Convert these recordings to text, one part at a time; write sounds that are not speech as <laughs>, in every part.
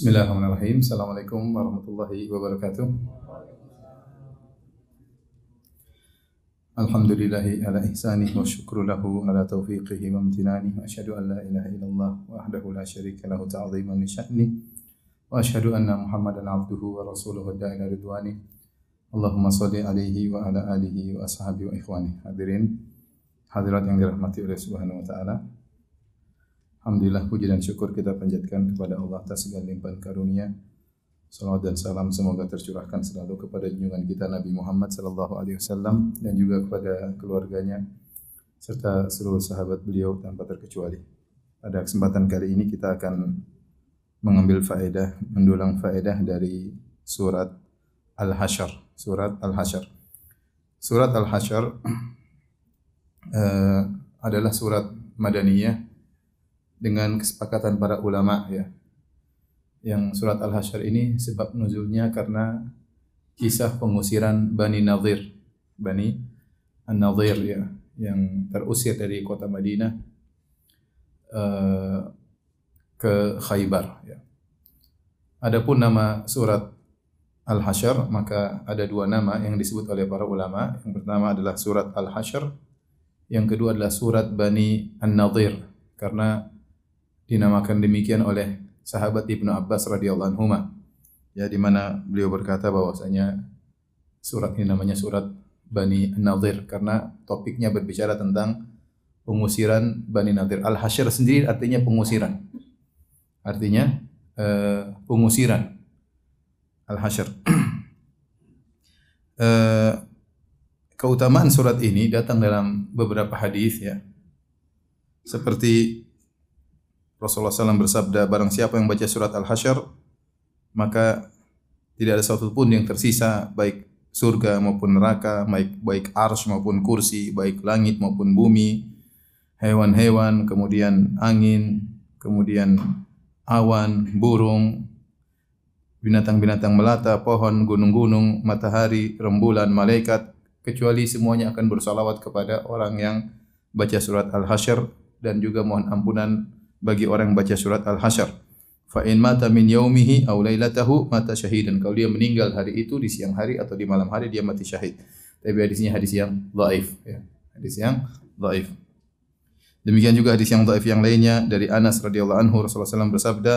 Bismillahirrahmanirrahim. Assalamualaikum warahmatullahi wabarakatuh. Alhamdulillahi ala ihsanih wa syukru lahu ala taufiqihi wa amtinanih wa asyhadu an la ilaha illallah wahdahu la syarika lahu ta'ziman li sya'ni wa asyhadu anna Muhammadan abduhu wa rasuluhu da'ila ridwani. Allahumma salli alaihi wa ala alihi wa ashabihi wa ikhwani. Hadirin hadirat yang dirahmati oleh Subhanahu wa taala. Alhamdulillah puji dan syukur kita panjatkan kepada Allah atas segala limpahan karunia. Salawat dan salam semoga tercurahkan selalu kepada junjungan kita Nabi Muhammad sallallahu alaihi wasallam dan juga kepada keluarganya serta seluruh sahabat beliau tanpa terkecuali. Pada kesempatan kali ini kita akan mengambil faedah, mendulang faedah dari surat Al-Hasyr, surat Al-Hasyr. Surat Al-Hasyr uh, <clears throat> adalah surat Madaniyah dengan kesepakatan para ulama ya. Yang surat Al-Hasyr ini sebab nuzulnya karena kisah pengusiran Bani Nadir. Bani An-Nadir ya, yang terusir dari kota Madinah uh, ke Khaybar ya. Adapun nama surat Al-Hasyr maka ada dua nama yang disebut oleh para ulama. Yang pertama adalah surat Al-Hasyr, yang kedua adalah surat Bani An-Nadir karena dinamakan demikian oleh sahabat Ibnu Abbas radhiyallahu anhu. Ya di mana beliau berkata bahwasanya surat ini namanya surat Bani Nadir karena topiknya berbicara tentang pengusiran Bani Nadir. Al-Hasyr sendiri artinya pengusiran. Artinya uh, pengusiran. Al-Hasyr. uh, <clears throat> keutamaan surat ini datang dalam beberapa hadis ya. Seperti Rasulullah SAW bersabda, barang siapa yang baca surat Al-Hasyr, maka tidak ada satu pun yang tersisa, baik surga maupun neraka, baik, baik arsh maupun kursi, baik langit maupun bumi, hewan-hewan, kemudian angin, kemudian awan, burung, binatang-binatang melata, pohon, gunung-gunung, matahari, rembulan, malaikat, kecuali semuanya akan bersalawat kepada orang yang baca surat Al-Hasyr. Dan juga mohon ampunan bagi orang yang baca surat Al-Hasyr. Fa in mata min yaumihi aw lailatahu mata syahidan. Kalau dia meninggal hari itu di siang hari atau di malam hari dia mati syahid. Tapi hadisnya hadis yang dhaif ya. Hadis yang dhaif. Demikian juga hadis yang dhaif yang lainnya dari Anas radhiyallahu anhu Rasulullah SAW bersabda,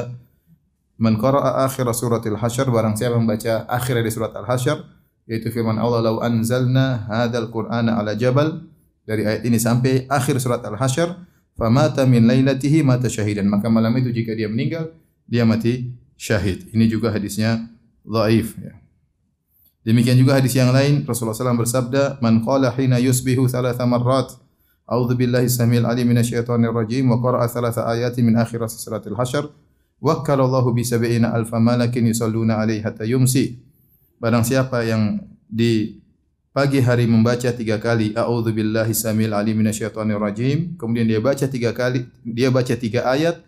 "Man qara'a akhir suratil hasyr barang siapa membaca akhir dari surat Al-Hasyr yaitu firman Allah, "Lau anzalna hadzal Qur'ana ala jabal" dari ayat ini sampai akhir surat Al-Hasyr famata min lailatihi mata syahidan. Maka malam itu jika dia meninggal dia mati syahid. Ini juga hadisnya dhaif ya. Demikian juga hadis yang lain Rasulullah SAW bersabda man qala hina yusbihu thalatha marrat a'udzu billahi samil alim minasyaitonir rajim wa qara'a thalatha ayati min akhir suratil hasyr wakkala Allahu bi sab'ina alfa malakin yusalluna alaihi hatta yumsi. Barang siapa yang di pagi hari membaca tiga kali a'udzu billahi samil alim minasyaitonir rajim. Kemudian dia baca tiga kali dia baca tiga ayat.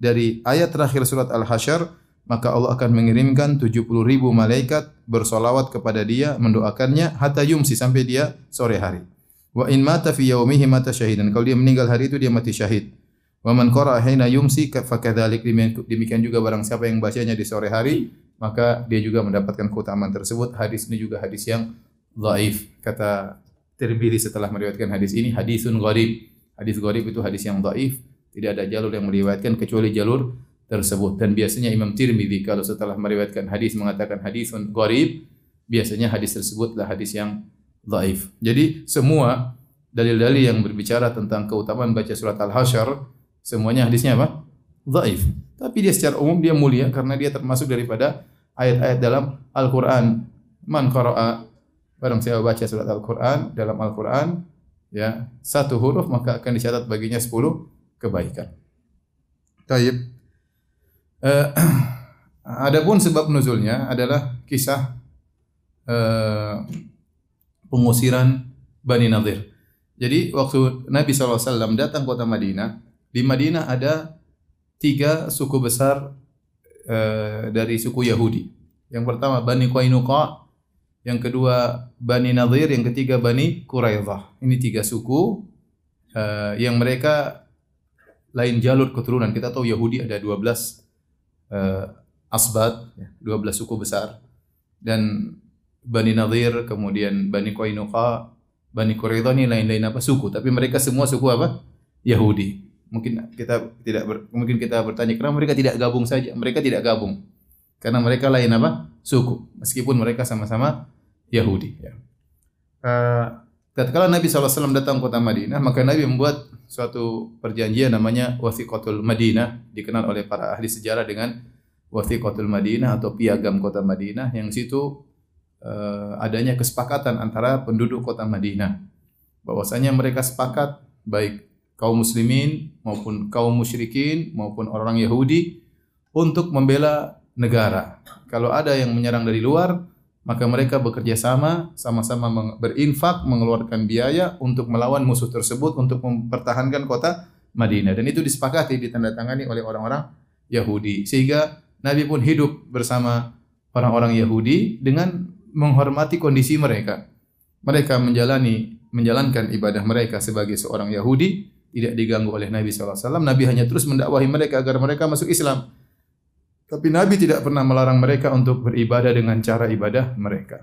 Dari ayat terakhir surat al-hasyr maka Allah akan mengirimkan 70 ribu malaikat bersolawat kepada dia mendoakannya hatta yumsi sampai dia sore hari. Wa in mata fi yaumihi mata syahidan. Kalau dia meninggal hari itu dia mati syahid. Wa man qara'a hina yumsi fakadzalik demikian juga barang siapa yang bacanya di sore hari maka dia juga mendapatkan keutamaan tersebut. Hadis ini juga hadis yang dhaif. Kata Tirmidzi setelah meriwayatkan hadis ini hadisun gharib. Hadis gharib itu hadis yang dhaif, tidak ada jalur yang meriwayatkan kecuali jalur tersebut. Dan biasanya Imam Tirmidzi kalau setelah meriwayatkan hadis mengatakan hadisun gharib, biasanya hadis tersebutlah hadis yang dhaif. Jadi semua dalil-dalil yang berbicara tentang keutamaan baca surat Al-Hasyr, semuanya hadisnya apa? Dhaif. Tapi dia secara umum dia mulia karena dia termasuk daripada ayat-ayat dalam Al-Qur'an. Man qara'a Barang siapa baca surat Al-Quran, dalam Al-Quran, ya, satu huruf maka akan dicatat baginya sepuluh kebaikan. Taib. Uh, <clears throat> adapun sebab nuzulnya adalah kisah uh, pengusiran Bani Nadir. Jadi waktu Nabi SAW datang kota Madinah, di Madinah ada tiga suku besar uh, dari suku Yahudi. Yang pertama Bani Qainuqa, yang kedua Bani Nadir, yang ketiga Bani Quraidah. Ini tiga suku uh, yang mereka lain jalur keturunan. Kita tahu Yahudi ada 12 uh, Asbat, ya, 12 suku besar. Dan Bani Nadir, kemudian Bani Qainuqa, Bani Quraidah ini lain-lain apa suku, tapi mereka semua suku apa? Yahudi. Mungkin kita tidak ber, mungkin kita bertanya kenapa mereka tidak gabung saja? Mereka tidak gabung karena mereka lain apa? Suku. Meskipun mereka sama-sama Yahudi. Ya. Uh, tatkala Nabi SAW datang ke kota Madinah, maka Nabi membuat suatu perjanjian namanya Wathiqatul Madinah, dikenal oleh para ahli sejarah dengan Wathiqatul Madinah atau piagam kota Madinah yang situ uh, adanya kesepakatan antara penduduk kota Madinah bahwasanya mereka sepakat baik kaum muslimin maupun kaum musyrikin maupun orang Yahudi untuk membela negara. Kalau ada yang menyerang dari luar, maka mereka bekerja sama, sama-sama berinfak, mengeluarkan biaya untuk melawan musuh tersebut untuk mempertahankan kota Madinah. Dan itu disepakati, ditandatangani oleh orang-orang Yahudi. Sehingga Nabi pun hidup bersama orang-orang Yahudi dengan menghormati kondisi mereka. Mereka menjalani menjalankan ibadah mereka sebagai seorang Yahudi tidak diganggu oleh Nabi SAW. Nabi hanya terus mendakwahi mereka agar mereka masuk Islam. Tapi Nabi tidak pernah melarang mereka untuk beribadah dengan cara ibadah mereka.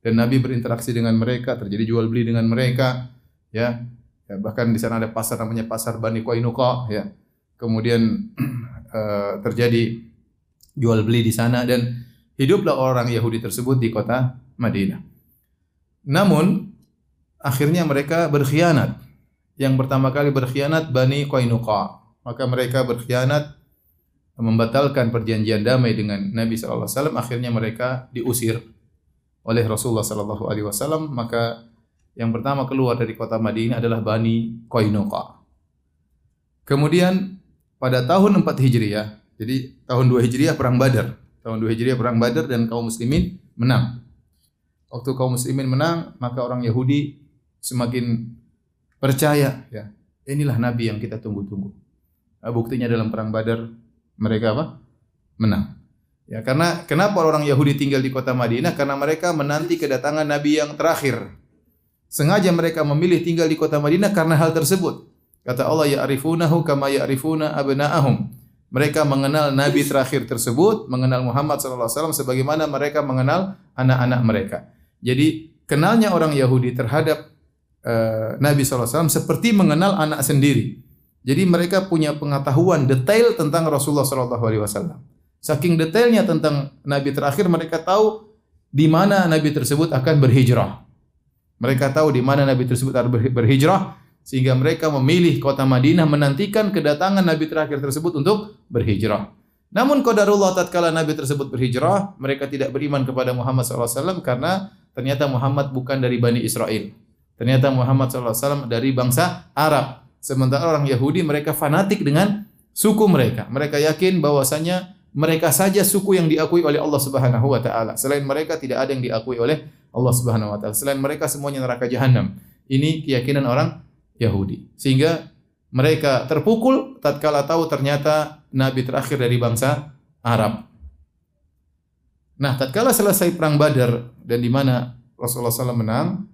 Dan Nabi berinteraksi dengan mereka, terjadi jual beli dengan mereka, ya. ya bahkan di sana ada pasar namanya pasar Bani Qainuqa, ya. Kemudian uh, <clears throat> terjadi jual beli di sana dan hiduplah orang Yahudi tersebut di kota Madinah. Namun akhirnya mereka berkhianat yang pertama kali berkhianat Bani Qainuqa. Maka mereka berkhianat membatalkan perjanjian damai dengan Nabi wasallam akhirnya mereka diusir oleh Rasulullah sallallahu alaihi wasallam maka yang pertama keluar dari kota Madinah adalah Bani Qainuqa. Kemudian pada tahun 4 Hijriah, jadi tahun 2 Hijriah perang Badar. Tahun 2 Hijriah perang Badar dan kaum muslimin menang. Waktu kaum muslimin menang, maka orang Yahudi semakin Percaya ya. Inilah nabi yang kita tunggu-tunggu. Buktinya dalam perang Badar mereka apa? Menang. Ya, karena kenapa orang Yahudi tinggal di kota Madinah? Karena mereka menanti kedatangan nabi yang terakhir. Sengaja mereka memilih tinggal di kota Madinah karena hal tersebut. Kata Allah, ya'rifunahu kama ya'rifuna abna'ahum. Mereka mengenal nabi terakhir tersebut, mengenal Muhammad SAW sebagaimana mereka mengenal anak-anak mereka. Jadi kenalnya orang Yahudi terhadap uh, Nabi SAW seperti mengenal anak sendiri. Jadi mereka punya pengetahuan detail tentang Rasulullah SAW. Saking detailnya tentang Nabi terakhir, mereka tahu di mana Nabi tersebut akan berhijrah. Mereka tahu di mana Nabi tersebut akan berhijrah, sehingga mereka memilih kota Madinah menantikan kedatangan Nabi terakhir tersebut untuk berhijrah. Namun qadarullah tatkala Nabi tersebut berhijrah, mereka tidak beriman kepada Muhammad SAW karena ternyata Muhammad bukan dari Bani Israel. Ternyata Muhammad SAW dari bangsa Arab. Sementara orang Yahudi mereka fanatik dengan suku mereka. Mereka yakin bahwasanya mereka saja suku yang diakui oleh Allah Subhanahu wa taala. Selain mereka tidak ada yang diakui oleh Allah Subhanahu wa taala. Selain mereka semuanya neraka jahanam. Ini keyakinan orang Yahudi. Sehingga mereka terpukul tatkala tahu ternyata nabi terakhir dari bangsa Arab. Nah, tatkala selesai perang Badar dan di mana Rasulullah SAW menang,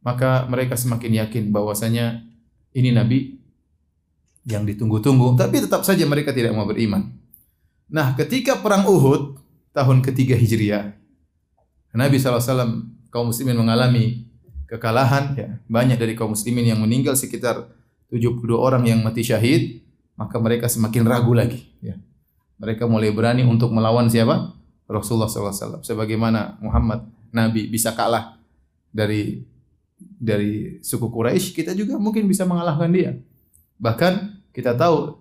maka mereka semakin yakin bahwasanya ini nabi yang ditunggu-tunggu, tapi tetap saja mereka tidak mau beriman. Nah, ketika perang Uhud tahun ketiga Hijriah, Nabi SAW kaum muslimin mengalami kekalahan ya. Banyak dari kaum muslimin yang meninggal sekitar 72 orang yang mati syahid, maka mereka semakin ragu lagi ya. Mereka mulai berani untuk melawan siapa? Rasulullah SAW. Sebagaimana Muhammad Nabi bisa kalah dari dari suku Quraisy, kita juga mungkin bisa mengalahkan dia. Bahkan kita tahu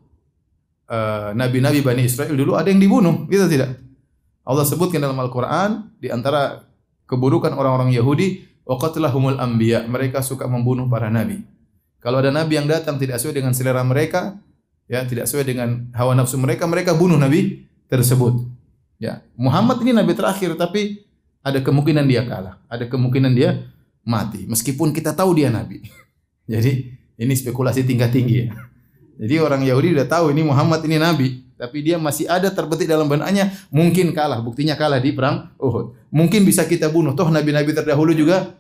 uh, nabi-nabi Bani Israel dulu ada yang dibunuh, gitu tidak? Allah sebutkan dalam Al-Qur'an di antara keburukan orang-orang Yahudi, waqatlahumul anbiya, mereka suka membunuh para nabi. Kalau ada nabi yang datang tidak sesuai dengan selera mereka, ya tidak sesuai dengan hawa nafsu mereka, mereka bunuh nabi tersebut. Ya, Muhammad ini nabi terakhir tapi ada kemungkinan dia kalah, ada kemungkinan dia mati meskipun kita tahu dia nabi. <laughs> Jadi ini spekulasi tingkat tinggi ya. Jadi orang Yahudi sudah tahu ini Muhammad ini nabi, tapi dia masih ada terbetik dalam benaknya mungkin kalah, buktinya kalah di perang Uhud. Mungkin bisa kita bunuh, toh nabi-nabi terdahulu juga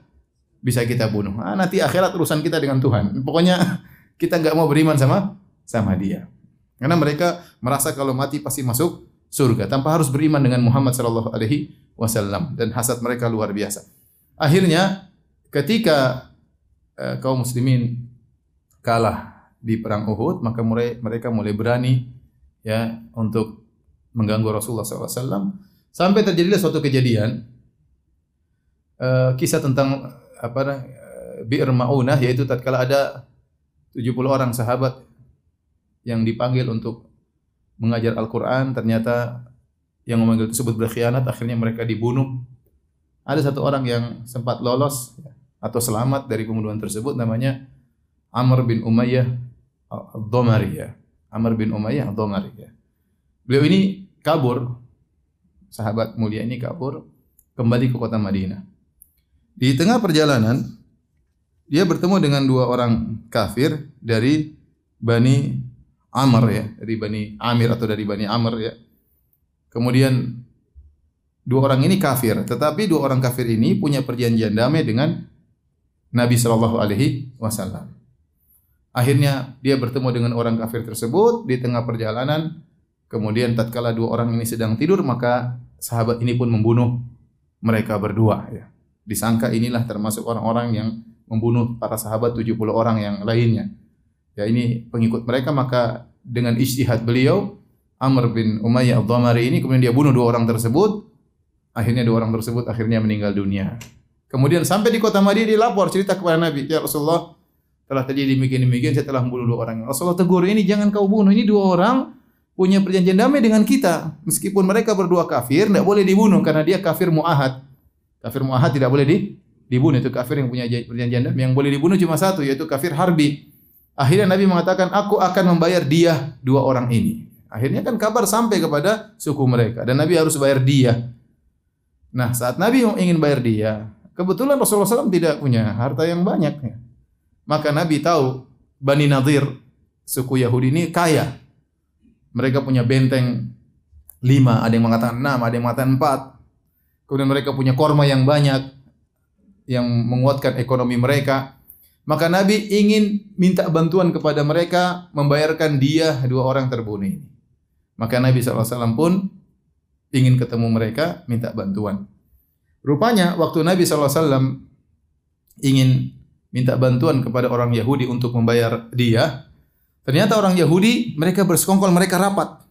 bisa kita bunuh. Ah, nanti akhirat urusan kita dengan Tuhan. Pokoknya <laughs> kita nggak mau beriman sama sama dia. Karena mereka merasa kalau mati pasti masuk surga tanpa harus beriman dengan Muhammad sallallahu alaihi wasallam dan hasad mereka luar biasa. Akhirnya ketika uh, kaum muslimin kalah di perang Uhud, maka mulai, mereka mulai berani ya untuk mengganggu Rasulullah SAW. Sampai terjadilah suatu kejadian uh, kisah tentang apa uh, Bi'r Maunah yaitu tatkala ada 70 orang sahabat yang dipanggil untuk mengajar Al-Quran, ternyata yang memanggil tersebut berkhianat, akhirnya mereka dibunuh. Ada satu orang yang sempat lolos atau selamat dari pembunuhan tersebut, namanya Amr bin Umayyah Al-Dhamari ya. Amr bin Umayyah Al-Dhamari ya. Beliau ini kabur, sahabat mulia ini kabur, kembali ke kota Madinah. Di tengah perjalanan, dia bertemu dengan dua orang kafir dari Bani Amr ya, dari Bani Amir atau dari Bani Amr ya. Kemudian dua orang ini kafir, tetapi dua orang kafir ini punya perjanjian damai dengan Nabi Shallallahu alaihi wasallam. Akhirnya dia bertemu dengan orang kafir tersebut di tengah perjalanan. Kemudian tatkala dua orang ini sedang tidur, maka sahabat ini pun membunuh mereka berdua ya. Disangka inilah termasuk orang-orang yang membunuh para sahabat 70 orang yang lainnya ya ini pengikut mereka maka dengan istihad beliau Amr bin Umayyah al-Dhamari ini kemudian dia bunuh dua orang tersebut akhirnya dua orang tersebut akhirnya meninggal dunia kemudian sampai di kota Madinah dia lapor cerita kepada Nabi ya Rasulullah telah terjadi demikian demikian saya telah membunuh dua orang. Rasulullah tegur ini jangan kau bunuh ini dua orang punya perjanjian damai dengan kita. Meskipun mereka berdua kafir tidak boleh dibunuh karena dia kafir muahad. Kafir muahad tidak boleh di, dibunuh itu kafir yang punya perjanjian damai. Yang boleh dibunuh cuma satu yaitu kafir harbi. Akhirnya Nabi mengatakan, aku akan membayar dia dua orang ini. Akhirnya kan kabar sampai kepada suku mereka dan Nabi harus bayar dia. Nah, saat Nabi ingin bayar dia, kebetulan Rasulullah SAW tidak punya harta yang banyak. Maka Nabi tahu Bani Nadir, suku Yahudi ini kaya. Mereka punya benteng lima, ada yang mengatakan enam, ada yang mengatakan empat. Kemudian mereka punya korma yang banyak, yang menguatkan ekonomi mereka. Maka Nabi ingin minta bantuan kepada mereka membayarkan dia dua orang terbunuh ini. Maka Nabi SAW pun ingin ketemu mereka minta bantuan. Rupanya waktu Nabi SAW ingin minta bantuan kepada orang Yahudi untuk membayar dia, ternyata orang Yahudi mereka bersekongkol, mereka rapat.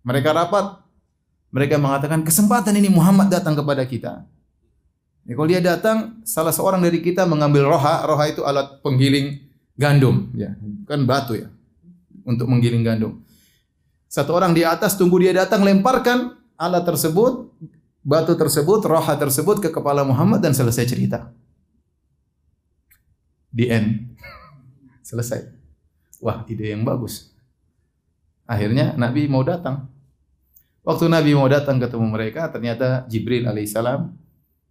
Mereka rapat, mereka mengatakan kesempatan ini Muhammad datang kepada kita. Ya, kalau dia datang, salah seorang dari kita mengambil roha, roha itu alat penggiling gandum, ya, kan batu ya, untuk menggiling gandum. Satu orang di atas tunggu dia datang, lemparkan alat tersebut, batu tersebut, roha tersebut ke kepala Muhammad dan selesai cerita. Di end. <laughs> Selesai. Wah, ide yang bagus. Akhirnya Nabi mau datang. Waktu Nabi mau datang ketemu mereka, ternyata Jibril alaihissalam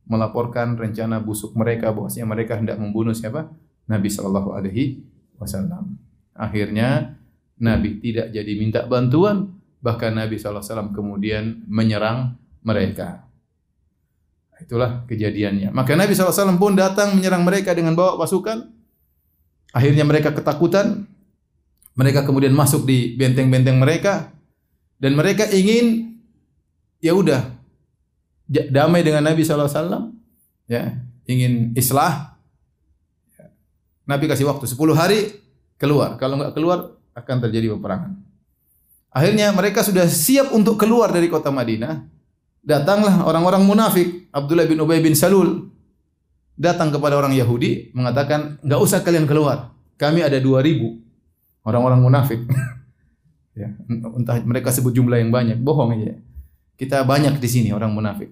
melaporkan rencana busuk mereka bahwasanya mereka hendak membunuh siapa? Nabi sallallahu alaihi wasallam. Akhirnya Nabi tidak jadi minta bantuan, bahkan Nabi sallallahu alaihi wasallam kemudian menyerang mereka. Itulah kejadiannya. Maka Nabi SAW pun datang menyerang mereka dengan bawa pasukan. Akhirnya mereka ketakutan. Mereka kemudian masuk di benteng-benteng mereka. Dan mereka ingin, ya udah, damai dengan Nabi SAW, ya, ingin islah, Nabi kasih waktu 10 hari keluar. Kalau nggak keluar akan terjadi peperangan. Akhirnya mereka sudah siap untuk keluar dari kota Madinah. Datanglah orang-orang munafik, Abdullah bin Ubay bin Salul datang kepada orang Yahudi mengatakan, nggak usah kalian keluar. Kami ada 2000 orang-orang munafik. <laughs> ya, entah mereka sebut jumlah yang banyak, bohong aja. Kita banyak di sini orang munafik.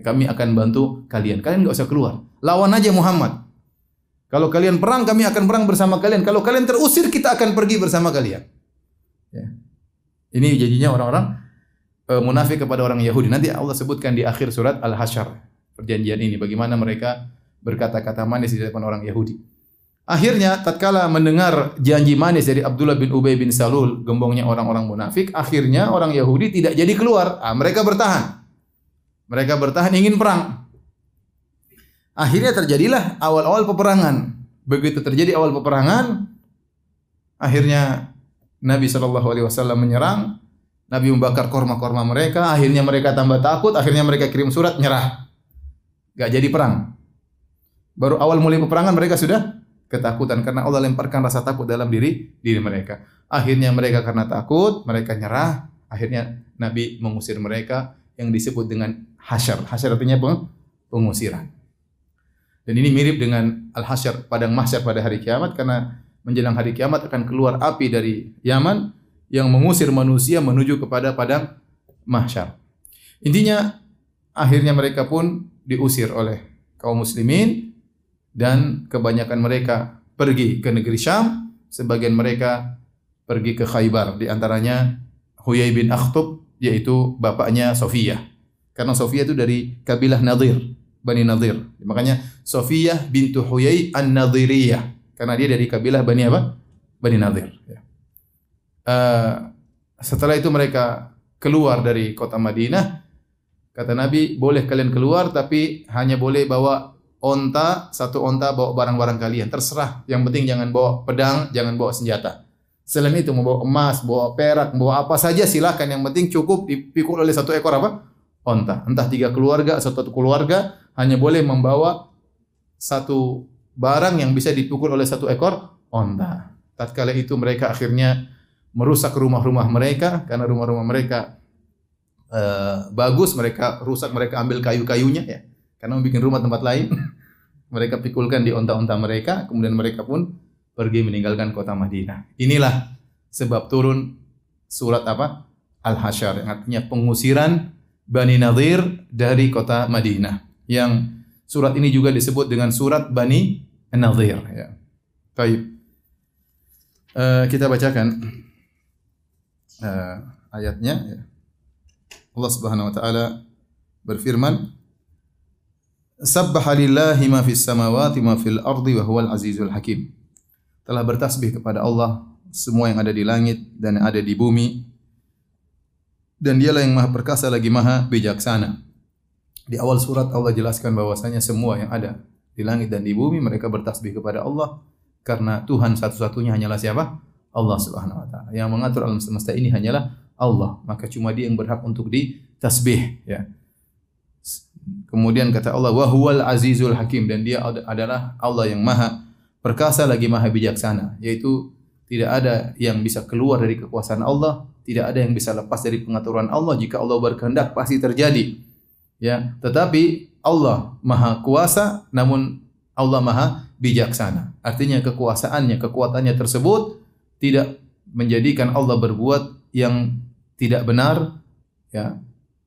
Kami akan bantu kalian. Kalian nggak usah keluar. Lawan aja Muhammad. Kalau kalian perang, kami akan perang bersama kalian. Kalau kalian terusir, kita akan pergi bersama kalian. Ya. Ini jadinya orang-orang munafik kepada orang Yahudi. Nanti Allah sebutkan di akhir surat Al-Hasyr. Perjanjian ini. Bagaimana mereka berkata-kata manis di depan orang Yahudi. Akhirnya tatkala mendengar janji manis dari Abdullah bin Ubay bin Salul, gembongnya orang-orang munafik, akhirnya orang Yahudi tidak jadi keluar. Ah, mereka bertahan. Mereka bertahan ingin perang. Akhirnya terjadilah awal-awal peperangan. Begitu terjadi awal peperangan, akhirnya Nabi Shallallahu Alaihi Wasallam menyerang Nabi membakar korma-korma mereka, akhirnya mereka tambah takut, akhirnya mereka kirim surat nyerah. Gak jadi perang. Baru awal mulai peperangan mereka sudah ketakutan karena Allah lemparkan rasa takut dalam diri diri mereka. Akhirnya mereka karena takut, mereka nyerah. Akhirnya Nabi mengusir mereka yang disebut dengan hasyar. Hasyar artinya pengusiran. Dan ini mirip dengan al-hasyar padang mahsyar pada hari kiamat karena menjelang hari kiamat akan keluar api dari Yaman yang mengusir manusia menuju kepada padang mahsyar. Intinya akhirnya mereka pun diusir oleh kaum muslimin dan kebanyakan mereka pergi ke negeri Syam, sebagian mereka pergi ke Khaybar, di antaranya Huyai bin Akhtub yaitu bapaknya Sofia. Karena Sofia itu dari kabilah Nadir, Bani Nadir. Makanya Sofia bintu Huyai An-Nadiriyah. Karena dia dari kabilah Bani apa? Bani Nadir. Ya. Uh, setelah itu mereka keluar dari kota Madinah. Kata Nabi, boleh kalian keluar tapi hanya boleh bawa onta, satu onta bawa barang-barang kalian. Terserah. Yang penting jangan bawa pedang, jangan bawa senjata. Selain itu mau bawa emas, bawa perak, bawa apa saja silahkan. Yang penting cukup dipikul oleh satu ekor apa? Onta. Entah tiga keluarga, satu keluarga hanya boleh membawa satu barang yang bisa dipukul oleh satu ekor onta. Tatkala itu mereka akhirnya merusak rumah-rumah mereka karena rumah-rumah mereka uh, bagus mereka rusak mereka ambil kayu-kayunya ya. Karena bikin rumah tempat lain <laughs> mereka pikulkan di onta-onta mereka kemudian mereka pun pergi meninggalkan kota Madinah. Inilah sebab turun surat apa? Al-Hasyar yang artinya pengusiran Bani Nadir dari kota Madinah. Yang surat ini juga disebut dengan surat Bani Nadir ya. Baik. Uh, kita bacakan uh, ayatnya ya. Allah Subhanahu wa taala berfirman Sabbaha lillahi ma fis samawati ma fil ardi wa huwal azizul hakim. Telah bertasbih kepada Allah semua yang ada di langit dan yang ada di bumi. Dan dialah yang maha perkasa lagi maha bijaksana. Di awal surat Allah jelaskan bahwasanya semua yang ada di langit dan di bumi mereka bertasbih kepada Allah karena Tuhan satu-satunya hanyalah siapa? Allah Subhanahu wa taala. Yang mengatur alam semesta ini hanyalah Allah, maka cuma Dia yang berhak untuk ditasbih, ya. Kemudian kata Allah, "Wa huwal azizul hakim" dan Dia adalah Allah yang maha perkasa lagi maha bijaksana, yaitu tidak ada yang bisa keluar dari kekuasaan Allah, tidak ada yang bisa lepas dari pengaturan Allah. Jika Allah berkehendak pasti terjadi. Ya, tetapi Allah Maha Kuasa namun Allah Maha Bijaksana. Artinya kekuasaannya, kekuatannya tersebut tidak menjadikan Allah berbuat yang tidak benar ya.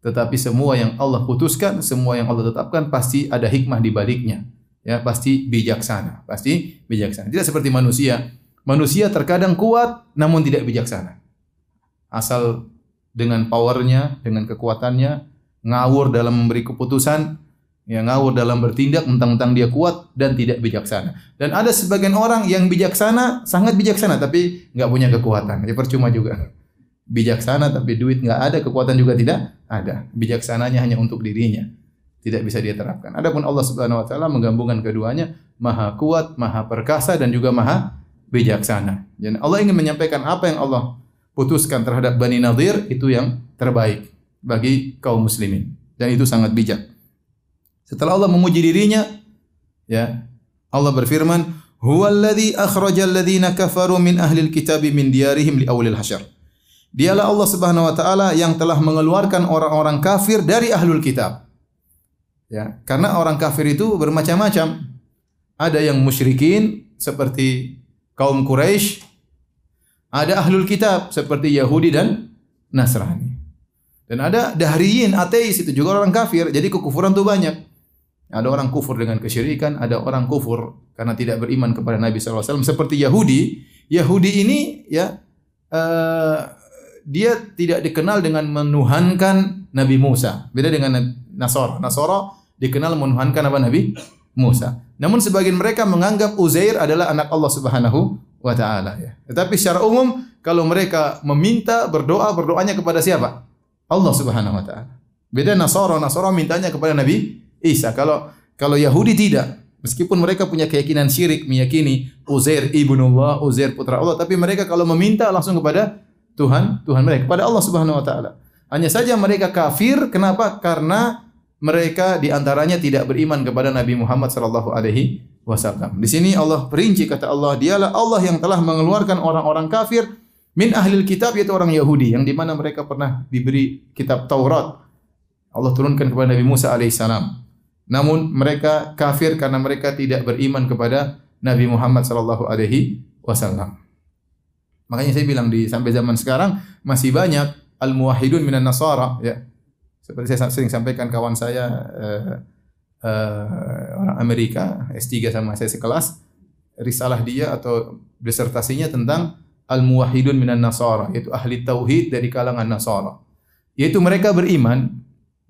Tetapi semua yang Allah putuskan semua yang Allah tetapkan pasti ada hikmah di baliknya ya. Pasti bijaksana pasti bijaksana. Tidak seperti manusia. Manusia terkadang kuat namun tidak bijaksana. Asal dengan powernya dengan kekuatannya ngawur dalam memberi keputusan Ya ngawur dalam bertindak mentang-mentang dia kuat dan tidak bijaksana. Dan ada sebagian orang yang bijaksana, sangat bijaksana tapi nggak punya kekuatan. Ya percuma juga. Bijaksana tapi duit nggak ada, kekuatan juga tidak ada. Bijaksananya hanya untuk dirinya. Tidak bisa dia terapkan. Adapun Allah Subhanahu wa taala menggabungkan keduanya, Maha kuat, Maha perkasa dan juga Maha bijaksana. Dan Allah ingin menyampaikan apa yang Allah putuskan terhadap Bani Nadir itu yang terbaik bagi kaum muslimin. Dan itu sangat bijak. Setelah Allah memuji dirinya, ya, Allah berfirman, "Huwallazi akhrajal ladzina kafaru min ahlil kitabi min diyarihim li awlil hasyar." Dialah Allah Subhanahu wa taala yang telah mengeluarkan orang-orang kafir dari ahlul kitab. Ya, karena orang kafir itu bermacam-macam. Ada yang musyrikin seperti kaum Quraisy, ada ahlul kitab seperti Yahudi dan Nasrani. Dan ada dahriyin, ateis itu juga orang kafir. Jadi kekufuran itu banyak. Ada orang kufur dengan kesyirikan, ada orang kufur karena tidak beriman kepada Nabi SAW. Seperti Yahudi, Yahudi ini ya uh, dia tidak dikenal dengan menuhankan Nabi Musa. Beda dengan Nasara. Nasara dikenal menuhankan apa Nabi Musa. Namun sebagian mereka menganggap Uzair adalah anak Allah Subhanahu wa taala ya. Tetapi secara umum kalau mereka meminta berdoa berdoanya kepada siapa? Allah Subhanahu wa taala. Beda Nasara, Nasara mintanya kepada Nabi Isa. Kalau kalau Yahudi tidak. Meskipun mereka punya keyakinan syirik, meyakini Uzair ibnullah, Uzair putra Allah, tapi mereka kalau meminta langsung kepada Tuhan, Tuhan mereka kepada Allah Subhanahu wa taala. Hanya saja mereka kafir kenapa? Karena mereka di antaranya tidak beriman kepada Nabi Muhammad sallallahu alaihi wasallam. Di sini Allah perinci kata Allah, dialah Allah yang telah mengeluarkan orang-orang kafir min ahlil kitab yaitu orang Yahudi yang di mana mereka pernah diberi kitab Taurat. Allah turunkan kepada Nabi Musa alaihissalam. Namun mereka kafir karena mereka tidak beriman kepada Nabi Muhammad sallallahu alaihi wasallam. Makanya saya bilang di sampai zaman sekarang masih banyak al-muwahhidun minan nasara ya seperti saya sering sampaikan kawan saya uh, uh, orang Amerika S3 sama saya sekelas risalah dia atau disertasinya tentang al-muwahhidun minan nasara yaitu ahli tauhid dari kalangan nasara yaitu mereka beriman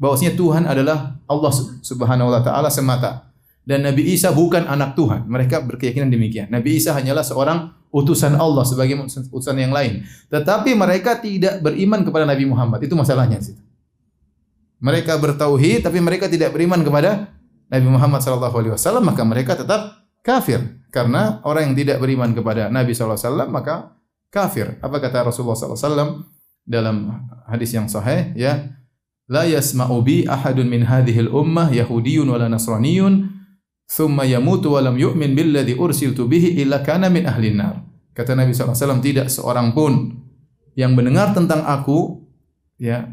bahwasanya Tuhan adalah Allah Subhanahu wa taala semata dan Nabi Isa bukan anak Tuhan. Mereka berkeyakinan demikian. Nabi Isa hanyalah seorang utusan Allah sebagai utusan yang lain. Tetapi mereka tidak beriman kepada Nabi Muhammad. Itu masalahnya. Mereka bertauhid tapi mereka tidak beriman kepada Nabi Muhammad sallallahu alaihi wasallam maka mereka tetap kafir karena orang yang tidak beriman kepada Nabi sallallahu alaihi wasallam maka kafir. Apa kata Rasulullah sallallahu alaihi wasallam dalam hadis yang sahih ya la yasma'u bi ahadun min hadhihi al-ummah yahudiyyun wala nasraniyyun thumma yamutu wa lam yu'min billadhi ursiltu bihi illa kana min nar. Kata Nabi wasallam tidak seorang pun yang mendengar tentang aku ya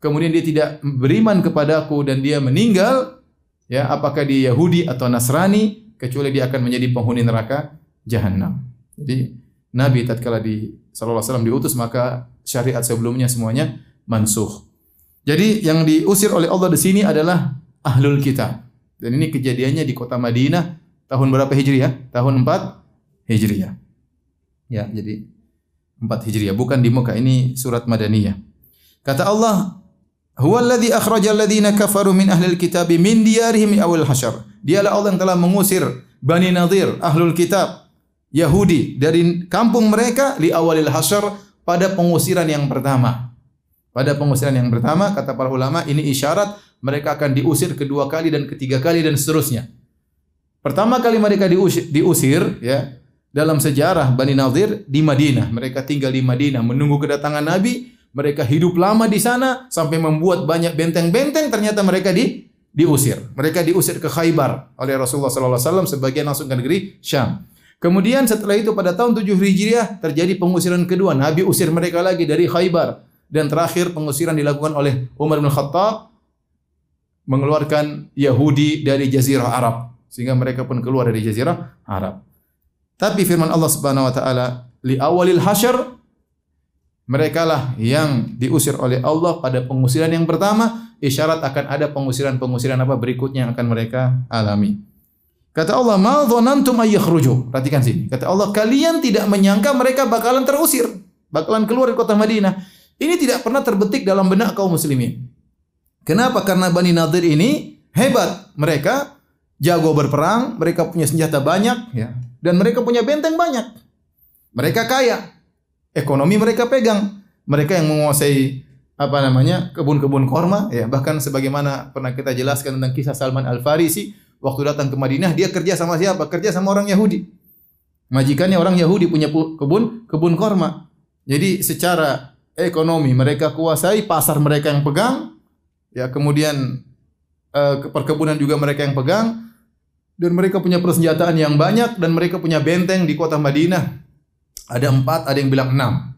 kemudian dia tidak beriman kepadaku dan dia meninggal, ya apakah dia Yahudi atau Nasrani, kecuali dia akan menjadi penghuni neraka jahanam. Jadi Nabi tatkala di wasallam diutus maka syariat sebelumnya semuanya mansuh. Jadi yang diusir oleh Allah di sini adalah ahlul kitab. Dan ini kejadiannya di kota Madinah tahun berapa Hijriah? Tahun 4 Hijriah. Ya, jadi 4 Hijriah, bukan di Mekah. Ini surat Madaniyah. Kata Allah, Huwa alladhi akhrajal ladzina kafaru min ahlil kitabi min diyarihim awal hasyar. Dialah Allah yang telah mengusir Bani Nadir, ahlul kitab, Yahudi dari kampung mereka li awalil hasyar pada pengusiran yang pertama. Pada pengusiran yang pertama kata para ulama ini isyarat mereka akan diusir kedua kali dan ketiga kali dan seterusnya. Pertama kali mereka diusir, diusir ya dalam sejarah Bani Nadir di Madinah. Mereka tinggal di Madinah menunggu kedatangan Nabi mereka hidup lama di sana sampai membuat banyak benteng-benteng ternyata mereka di diusir. Mereka diusir ke Khaybar oleh Rasulullah sallallahu alaihi sebagian langsung ke negeri Syam. Kemudian setelah itu pada tahun 7 Hijriah terjadi pengusiran kedua. Nabi usir mereka lagi dari Khaybar dan terakhir pengusiran dilakukan oleh Umar bin Khattab mengeluarkan Yahudi dari jazirah Arab sehingga mereka pun keluar dari jazirah Arab. Tapi firman Allah Subhanahu wa taala li awalil hasyr mereka lah yang diusir oleh Allah pada pengusiran yang pertama, isyarat akan ada pengusiran-pengusiran apa berikutnya yang akan mereka alami. Kata Allah, "Ma dhanantum ay yakhruju?" Perhatikan sini. Kata Allah, kalian tidak menyangka mereka bakalan terusir, bakalan keluar dari kota Madinah. Ini tidak pernah terbetik dalam benak kaum muslimin. Kenapa? Karena Bani Nadir ini hebat. Mereka jago berperang, mereka punya senjata banyak ya, dan mereka punya benteng banyak. Mereka kaya. Ekonomi mereka pegang. Mereka yang menguasai apa namanya kebun-kebun korma ya bahkan sebagaimana pernah kita jelaskan tentang kisah Salman Al Farisi waktu datang ke Madinah dia kerja sama siapa kerja sama orang Yahudi majikannya orang Yahudi punya kebun kebun korma jadi secara ekonomi mereka kuasai pasar mereka yang pegang ya kemudian eh, perkebunan juga mereka yang pegang dan mereka punya persenjataan yang banyak dan mereka punya benteng di kota Madinah ada empat, ada yang bilang enam.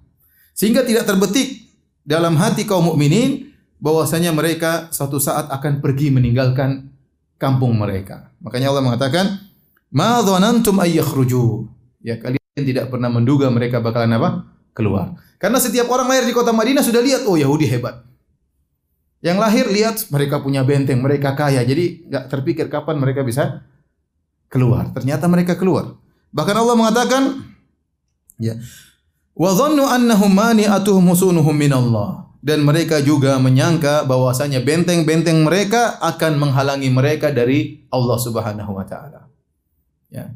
Sehingga tidak terbetik dalam hati kaum mukminin bahwasanya mereka suatu saat akan pergi meninggalkan kampung mereka. Makanya Allah mengatakan, "Ma dhanantum ay yakhruju." Ya, kalian tidak pernah menduga mereka bakalan apa? Keluar. Karena setiap orang lahir di kota Madinah sudah lihat, oh Yahudi hebat. Yang lahir lihat mereka punya benteng, mereka kaya. Jadi nggak terpikir kapan mereka bisa keluar. Ternyata mereka keluar. Bahkan Allah mengatakan, Ya. Wa dhannu annahum mani'atuhum husunuhum minallah. Dan mereka juga menyangka bahwasanya benteng-benteng mereka akan menghalangi mereka dari Allah Subhanahu wa taala. Ya.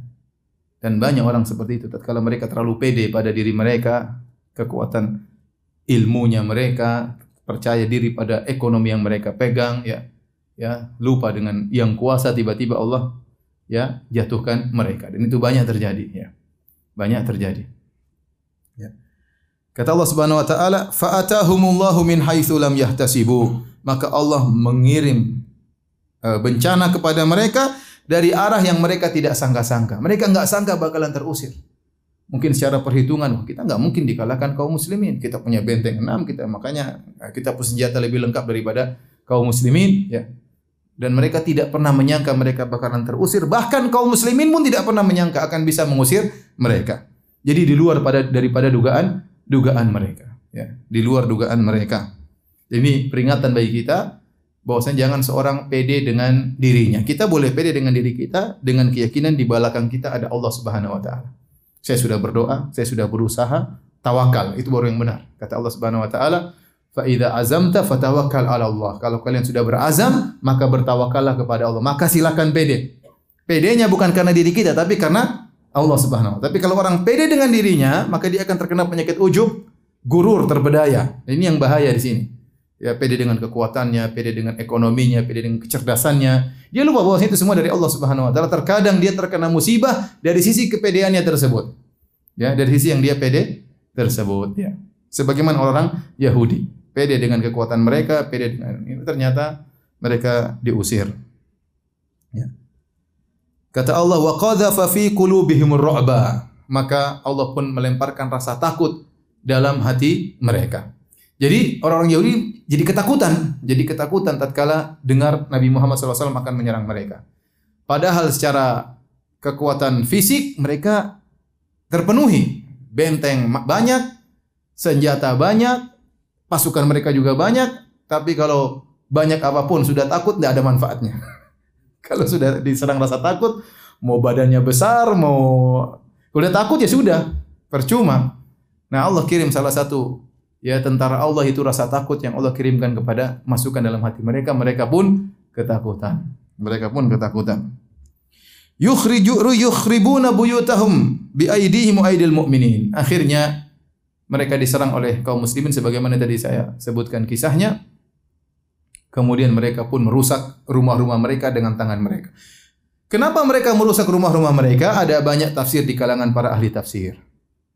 Dan banyak orang seperti itu tatkala mereka terlalu pede pada diri mereka, kekuatan ilmunya mereka, percaya diri pada ekonomi yang mereka pegang, ya. Ya, lupa dengan yang kuasa tiba-tiba Allah ya jatuhkan mereka. Dan itu banyak terjadi, ya. Banyak terjadi. Kata Allah Subhanahu wa taala, "Fa'atahumullahu min haitsu yahtasibu." Maka Allah mengirim uh, bencana kepada mereka dari arah yang mereka tidak sangka-sangka. Mereka enggak sangka bakalan terusir. Mungkin secara perhitungan kita enggak mungkin dikalahkan kaum muslimin. Kita punya benteng 6, kita makanya eh, kita punya senjata lebih lengkap daripada kaum muslimin, ya. Dan mereka tidak pernah menyangka mereka bakalan terusir. Bahkan kaum muslimin pun tidak pernah menyangka akan bisa mengusir mereka. Jadi di luar pada daripada dugaan dugaan mereka, ya. Di luar dugaan mereka. Ini peringatan bagi kita bahwasanya jangan seorang pede dengan dirinya. Kita boleh pede dengan diri kita dengan keyakinan di belakang kita ada Allah Subhanahu wa taala. Saya sudah berdoa, saya sudah berusaha, tawakal itu baru yang benar. Kata Allah Subhanahu wa taala, "Fa idza azamta fatawakkal 'ala Allah." Kalau kalian sudah berazam, maka bertawakallah kepada Allah. Maka silakan pede. Pedenya bukan karena diri kita tapi karena Allah Subhanahu wa taala. Tapi kalau orang pede dengan dirinya, maka dia akan terkena penyakit ujub, gurur, terbedaya. Ini yang bahaya di sini ya pede dengan kekuatannya, pede dengan ekonominya, pede dengan kecerdasannya. Dia lupa bahwa itu semua dari Allah Subhanahu wa taala. Terkadang dia terkena musibah dari sisi kepedeannya tersebut. Ya, dari sisi yang dia pede tersebut, ya. Sebagaimana orang Yahudi, pede dengan kekuatan mereka, pede dengan ini ternyata mereka diusir. Ya. Kata Allah, "Wa qadhafa fi qulubihim ru'ba." Maka Allah pun melemparkan rasa takut dalam hati mereka. Jadi orang-orang Yahudi jadi ketakutan, jadi ketakutan tatkala dengar Nabi Muhammad SAW akan menyerang mereka. Padahal secara kekuatan fisik mereka terpenuhi, benteng banyak, senjata banyak, pasukan mereka juga banyak, tapi kalau banyak apa pun sudah takut tidak ada manfaatnya. <laughs> kalau sudah diserang rasa takut, mau badannya besar, mau udah takut ya sudah, percuma. Nah Allah kirim salah satu ya tentara Allah itu rasa takut yang Allah kirimkan kepada masukan dalam hati mereka. Mereka pun ketakutan. Mereka pun ketakutan. Yukhriju yukhribuna buyutahum bi aidihim aidil mu'minin. Akhirnya mereka diserang oleh kaum muslimin sebagaimana tadi saya sebutkan kisahnya. Kemudian mereka pun merusak rumah-rumah mereka dengan tangan mereka. Kenapa mereka merusak rumah-rumah mereka? Ada banyak tafsir di kalangan para ahli tafsir.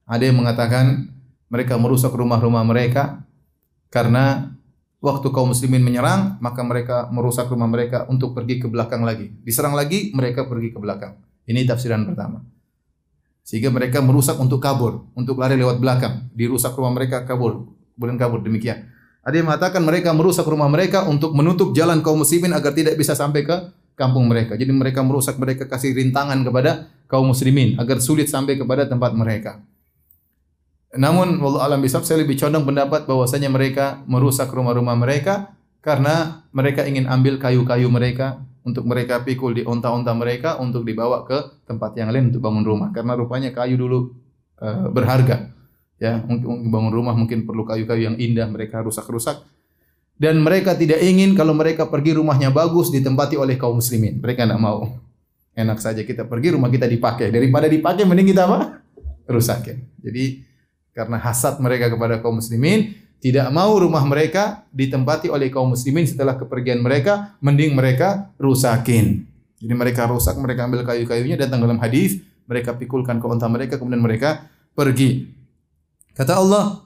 Ada yang mengatakan mereka merusak rumah-rumah mereka karena waktu kaum muslimin menyerang, maka mereka merusak rumah mereka untuk pergi ke belakang lagi. Diserang lagi, mereka pergi ke belakang. Ini tafsiran pertama. Sehingga mereka merusak untuk kabur, untuk lari lewat belakang. Dirusak rumah mereka, kabur. Kemudian kabur, demikian. Ada yang mengatakan mereka merusak rumah mereka untuk menutup jalan kaum muslimin agar tidak bisa sampai ke kampung mereka. Jadi mereka merusak, mereka kasih rintangan kepada kaum muslimin agar sulit sampai kepada tempat mereka. Namun wallahu alam bisab saya lebih condong pendapat bahwasanya mereka merusak rumah-rumah mereka karena mereka ingin ambil kayu-kayu mereka untuk mereka pikul di onta-onta mereka untuk dibawa ke tempat yang lain untuk bangun rumah. Karena rupanya kayu dulu uh, berharga ya. Untuk bangun rumah mungkin perlu kayu-kayu yang indah mereka rusak-rusak. Dan mereka tidak ingin kalau mereka pergi rumahnya bagus ditempati oleh kaum muslimin. Mereka tidak mau. Enak saja kita pergi rumah kita dipakai. Daripada dipakai mending kita apa? Rusakin. Jadi karena hasad mereka kepada kaum muslimin, tidak mau rumah mereka ditempati oleh kaum muslimin setelah kepergian mereka, mending mereka rusakin. Jadi mereka rusak, mereka ambil kayu-kayunya datang dalam hadis, mereka pikulkan ke unta mereka kemudian mereka pergi. Kata Allah,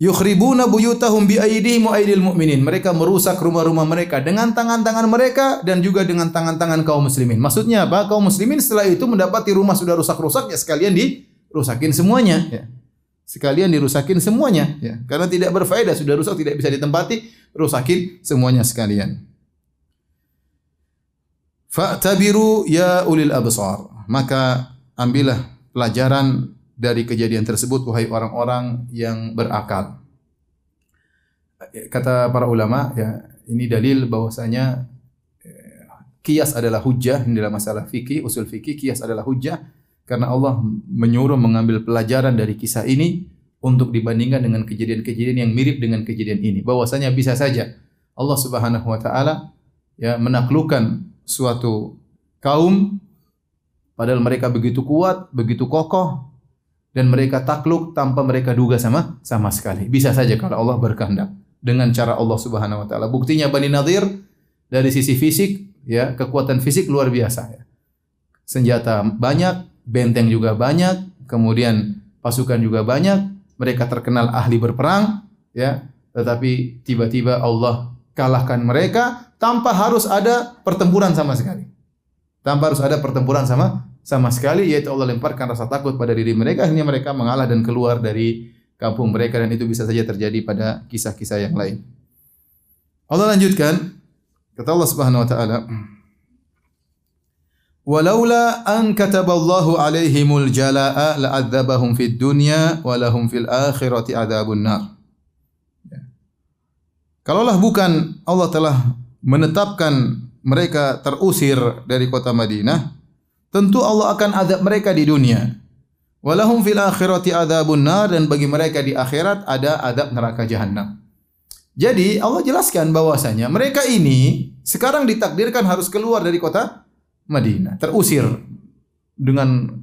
yukhribuna buyutahum bi aydihim wa mu'minin. Mereka merusak rumah-rumah mereka dengan tangan-tangan mereka dan juga dengan tangan-tangan kaum muslimin. Maksudnya apa? Kaum muslimin setelah itu mendapati rumah sudah rusak-rusak ya sekalian dirusakin semuanya ya sekalian dirusakin semuanya. Ya. Karena tidak berfaedah sudah rusak tidak bisa ditempati rusakin semuanya sekalian. Fa'tabiru ya ulil absar. Maka ambillah pelajaran dari kejadian tersebut wahai orang-orang yang berakal. Kata para ulama ya ini dalil bahwasanya eh, kias adalah hujjah dalam masalah fikih usul fikih kias adalah hujjah karena Allah menyuruh mengambil pelajaran dari kisah ini untuk dibandingkan dengan kejadian-kejadian yang mirip dengan kejadian ini. Bahwasanya bisa saja Allah Subhanahu wa taala ya menaklukkan suatu kaum padahal mereka begitu kuat, begitu kokoh dan mereka takluk tanpa mereka duga sama sama sekali. Bisa saja kalau Allah berkehendak dengan cara Allah Subhanahu wa taala. Buktinya Bani Nadir dari sisi fisik ya, kekuatan fisik luar biasa ya. Senjata banyak, benteng juga banyak, kemudian pasukan juga banyak, mereka terkenal ahli berperang, ya. Tetapi tiba-tiba Allah kalahkan mereka tanpa harus ada pertempuran sama sekali. Tanpa harus ada pertempuran sama sama sekali yaitu Allah lemparkan rasa takut pada diri mereka akhirnya mereka mengalah dan keluar dari kampung mereka dan itu bisa saja terjadi pada kisah-kisah yang lain. Allah lanjutkan kata Allah Subhanahu wa taala Walaula an kataballahu alaihimul jalaa la'adzabahum fid dunya wa lahum fil akhirati adzabun nar. Ya. Kalaulah bukan Allah telah menetapkan mereka terusir dari kota Madinah, tentu Allah akan azab mereka di dunia. Walahum fil akhirati adzabun nar dan bagi mereka di akhirat ada adab neraka jahanam. Jadi Allah jelaskan bahwasanya mereka ini sekarang ditakdirkan harus keluar dari kota Madinah, terusir dengan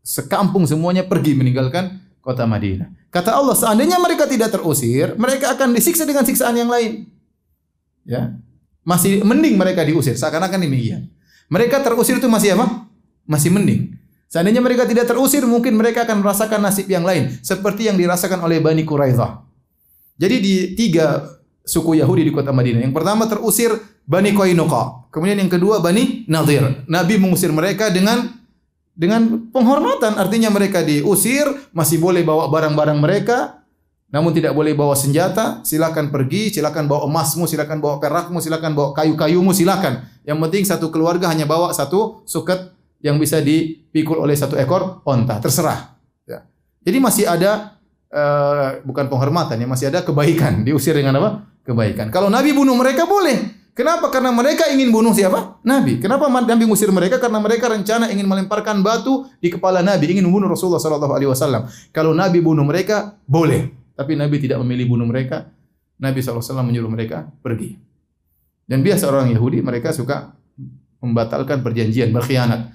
sekampung semuanya pergi meninggalkan kota Madinah. Kata Allah, seandainya mereka tidak terusir, mereka akan disiksa dengan siksaan yang lain. Ya. Masih mending mereka diusir, seakan-akan demikian. Mereka terusir itu masih apa? Masih mending. Seandainya mereka tidak terusir, mungkin mereka akan merasakan nasib yang lain, seperti yang dirasakan oleh Bani Quraidah. Jadi di tiga suku Yahudi di kota Madinah. Yang pertama terusir Bani Qainuqa. Kemudian yang kedua Bani Nadir. Nabi mengusir mereka dengan dengan penghormatan. Artinya mereka diusir, masih boleh bawa barang-barang mereka, namun tidak boleh bawa senjata. Silakan pergi, silakan bawa emasmu, silakan bawa perakmu, silakan bawa kayu-kayumu, silakan. Yang penting satu keluarga hanya bawa satu suket yang bisa dipikul oleh satu ekor onta, terserah. Ya. Jadi masih ada uh, bukan penghormatan ya, masih ada kebaikan. Diusir dengan apa? Kebaikan. Kalau Nabi bunuh mereka boleh. Kenapa? Karena mereka ingin bunuh siapa? Nabi. Kenapa Nabi ngusir mereka? Karena mereka rencana ingin melemparkan batu di kepala Nabi, ingin membunuh Rasulullah sallallahu alaihi wasallam. Kalau Nabi bunuh mereka, boleh. Tapi Nabi tidak memilih bunuh mereka. Nabi SAW menyuruh mereka pergi. Dan biasa orang Yahudi mereka suka membatalkan perjanjian, berkhianat.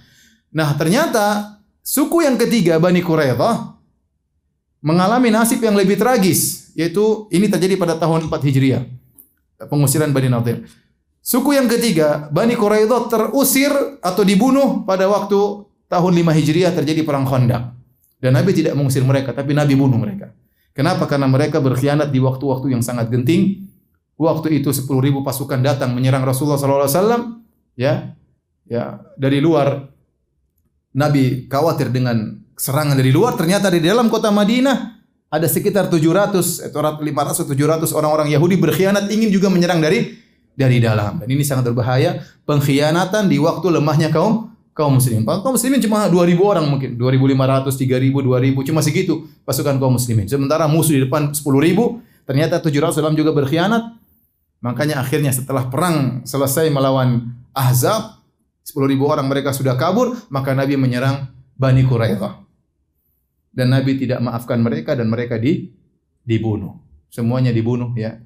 Nah, ternyata suku yang ketiga Bani Quraidah mengalami nasib yang lebih tragis, yaitu ini terjadi pada tahun 4 Hijriah. Pengusiran Bani Nadir. Suku yang ketiga, Bani Quraidah terusir atau dibunuh pada waktu tahun 5 Hijriah terjadi perang Khandaq. Dan Nabi tidak mengusir mereka, tapi Nabi bunuh mereka. Kenapa? Karena mereka berkhianat di waktu-waktu yang sangat genting. Waktu itu 10 ribu pasukan datang menyerang Rasulullah SAW. Ya, ya dari luar Nabi khawatir dengan serangan dari luar, ternyata di dalam kota Madinah ada sekitar 700 atau 500 atau 700 orang-orang Yahudi berkhianat ingin juga menyerang dari dari dalam. Dan ini sangat berbahaya, pengkhianatan di waktu lemahnya kaum kaum muslimin. Kaum muslimin cuma 2000 orang mungkin, 2500, 3000, 2000, cuma segitu pasukan kaum muslimin. Sementara musuh di depan 10.000, ternyata 700 dalam juga berkhianat. Makanya akhirnya setelah perang selesai melawan Ahzab, 10 ribu orang mereka sudah kabur, maka Nabi menyerang Bani Quraidah. Dan Nabi tidak maafkan mereka dan mereka di, dibunuh. Semuanya dibunuh ya.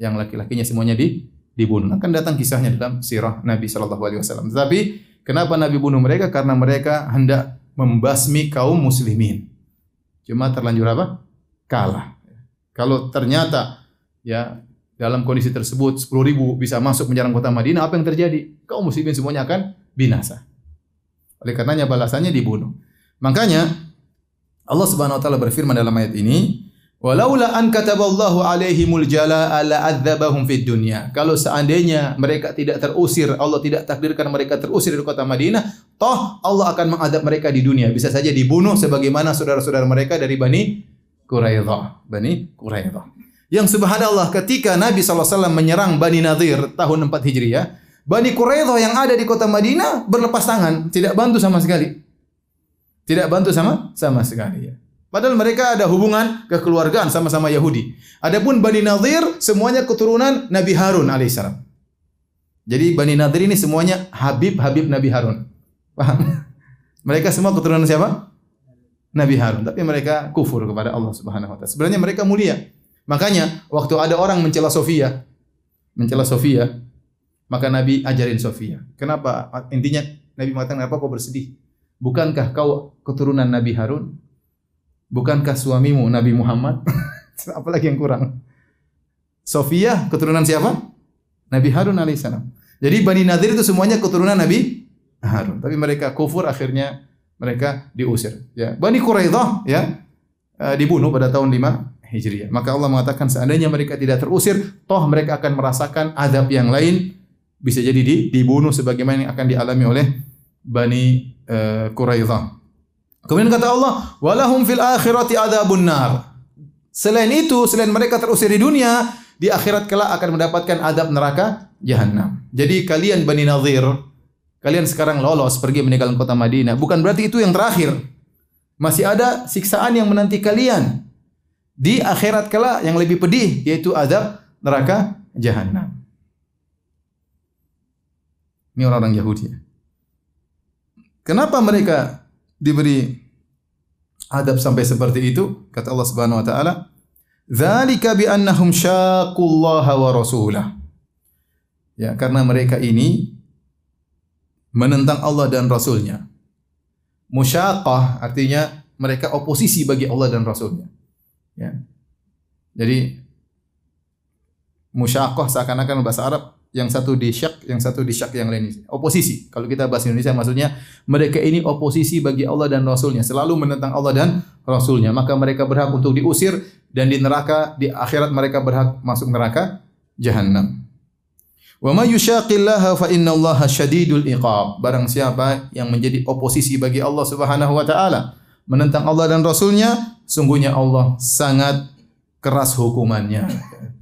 Yang laki-lakinya semuanya di, dibunuh. Akan datang kisahnya dalam sirah Nabi Shallallahu Alaihi Wasallam. Tetapi kenapa Nabi bunuh mereka? Karena mereka hendak membasmi kaum muslimin. Cuma terlanjur apa? Kalah. Kalau ternyata ya dalam kondisi tersebut 10 ribu bisa masuk menyerang kota Madinah, apa yang terjadi? Kaum muslimin semuanya akan binasa. Oleh karenanya balasannya dibunuh. Makanya Allah Subhanahu wa taala berfirman dalam ayat ini, "Walaula an kataballahu alaihimul jalaa la'adzabahum fid dunya." Kalau seandainya mereka tidak terusir, Allah tidak takdirkan mereka terusir dari kota Madinah, toh Allah akan mengadab mereka di dunia. Bisa saja dibunuh sebagaimana saudara-saudara mereka dari Bani Quraidah. Bani Quraidah. Yang subhanallah ketika Nabi SAW menyerang Bani Nadir tahun 4 Hijriah, Bani Quraidah yang ada di kota Madinah berlepas tangan, tidak bantu sama sekali. Tidak bantu sama sama sekali ya. Padahal mereka ada hubungan kekeluargaan sama-sama Yahudi. Adapun Bani Nadir semuanya keturunan Nabi Harun alaihissalam. Jadi Bani Nadir ini semuanya Habib-Habib Nabi Harun. Paham? <laughs> Mereka semua keturunan siapa? Nabi Harun. Tapi mereka kufur kepada Allah Subhanahu wa taala. Sebenarnya mereka mulia. Makanya waktu ada orang mencela Sofia, mencela Sofia, maka Nabi ajarin Sofia. Kenapa? Intinya Nabi mengatakan, kenapa kau bersedih? Bukankah kau keturunan Nabi Harun? Bukankah suamimu Nabi Muhammad? <laughs> Apalagi yang kurang? Sofia keturunan siapa? Nabi Harun alaihissalam. Jadi Bani Nadir itu semuanya keturunan Nabi Harun. Tapi mereka kufur akhirnya mereka diusir. Ya. Bani Quraidah ya uh, dibunuh pada tahun 5 Hijriah. Maka Allah mengatakan seandainya mereka tidak terusir, toh mereka akan merasakan azab yang lain bisa jadi di, dibunuh sebagaimana yang akan dialami oleh Bani uh, Quraidah. Kemudian kata Allah, "Walahum fil akhirati adzabun nar." Selain itu, selain mereka terusir di dunia, di akhirat kelak akan mendapatkan adab neraka jahanam. Jadi kalian Bani Nadir, kalian sekarang lolos pergi meninggalkan kota Madinah, bukan berarti itu yang terakhir. Masih ada siksaan yang menanti kalian di akhirat kelak yang lebih pedih yaitu adab neraka jahanam. Ini orang-orang Yahudi. Kenapa mereka diberi adab sampai seperti itu? Kata Allah Subhanahu wa taala, "Dzalika bi annahum wa rasulah." Ya, karena mereka ini menentang Allah dan Rasulnya. Musyaqah artinya mereka oposisi bagi Allah dan Rasulnya. Ya. Jadi musyaqah seakan-akan bahasa Arab yang satu di syak, yang satu di syak yang lain. Oposisi. Kalau kita bahasa Indonesia maksudnya mereka ini oposisi bagi Allah dan Rasulnya. Selalu menentang Allah dan Rasulnya. Maka mereka berhak untuk diusir dan di neraka, di akhirat mereka berhak masuk neraka jahanam. Wa may yushaqillaha fa innallaha syadidul iqab. Barang siapa yang menjadi oposisi bagi Allah Subhanahu wa taala, menentang Allah dan Rasulnya, sungguhnya Allah sangat keras hukumannya.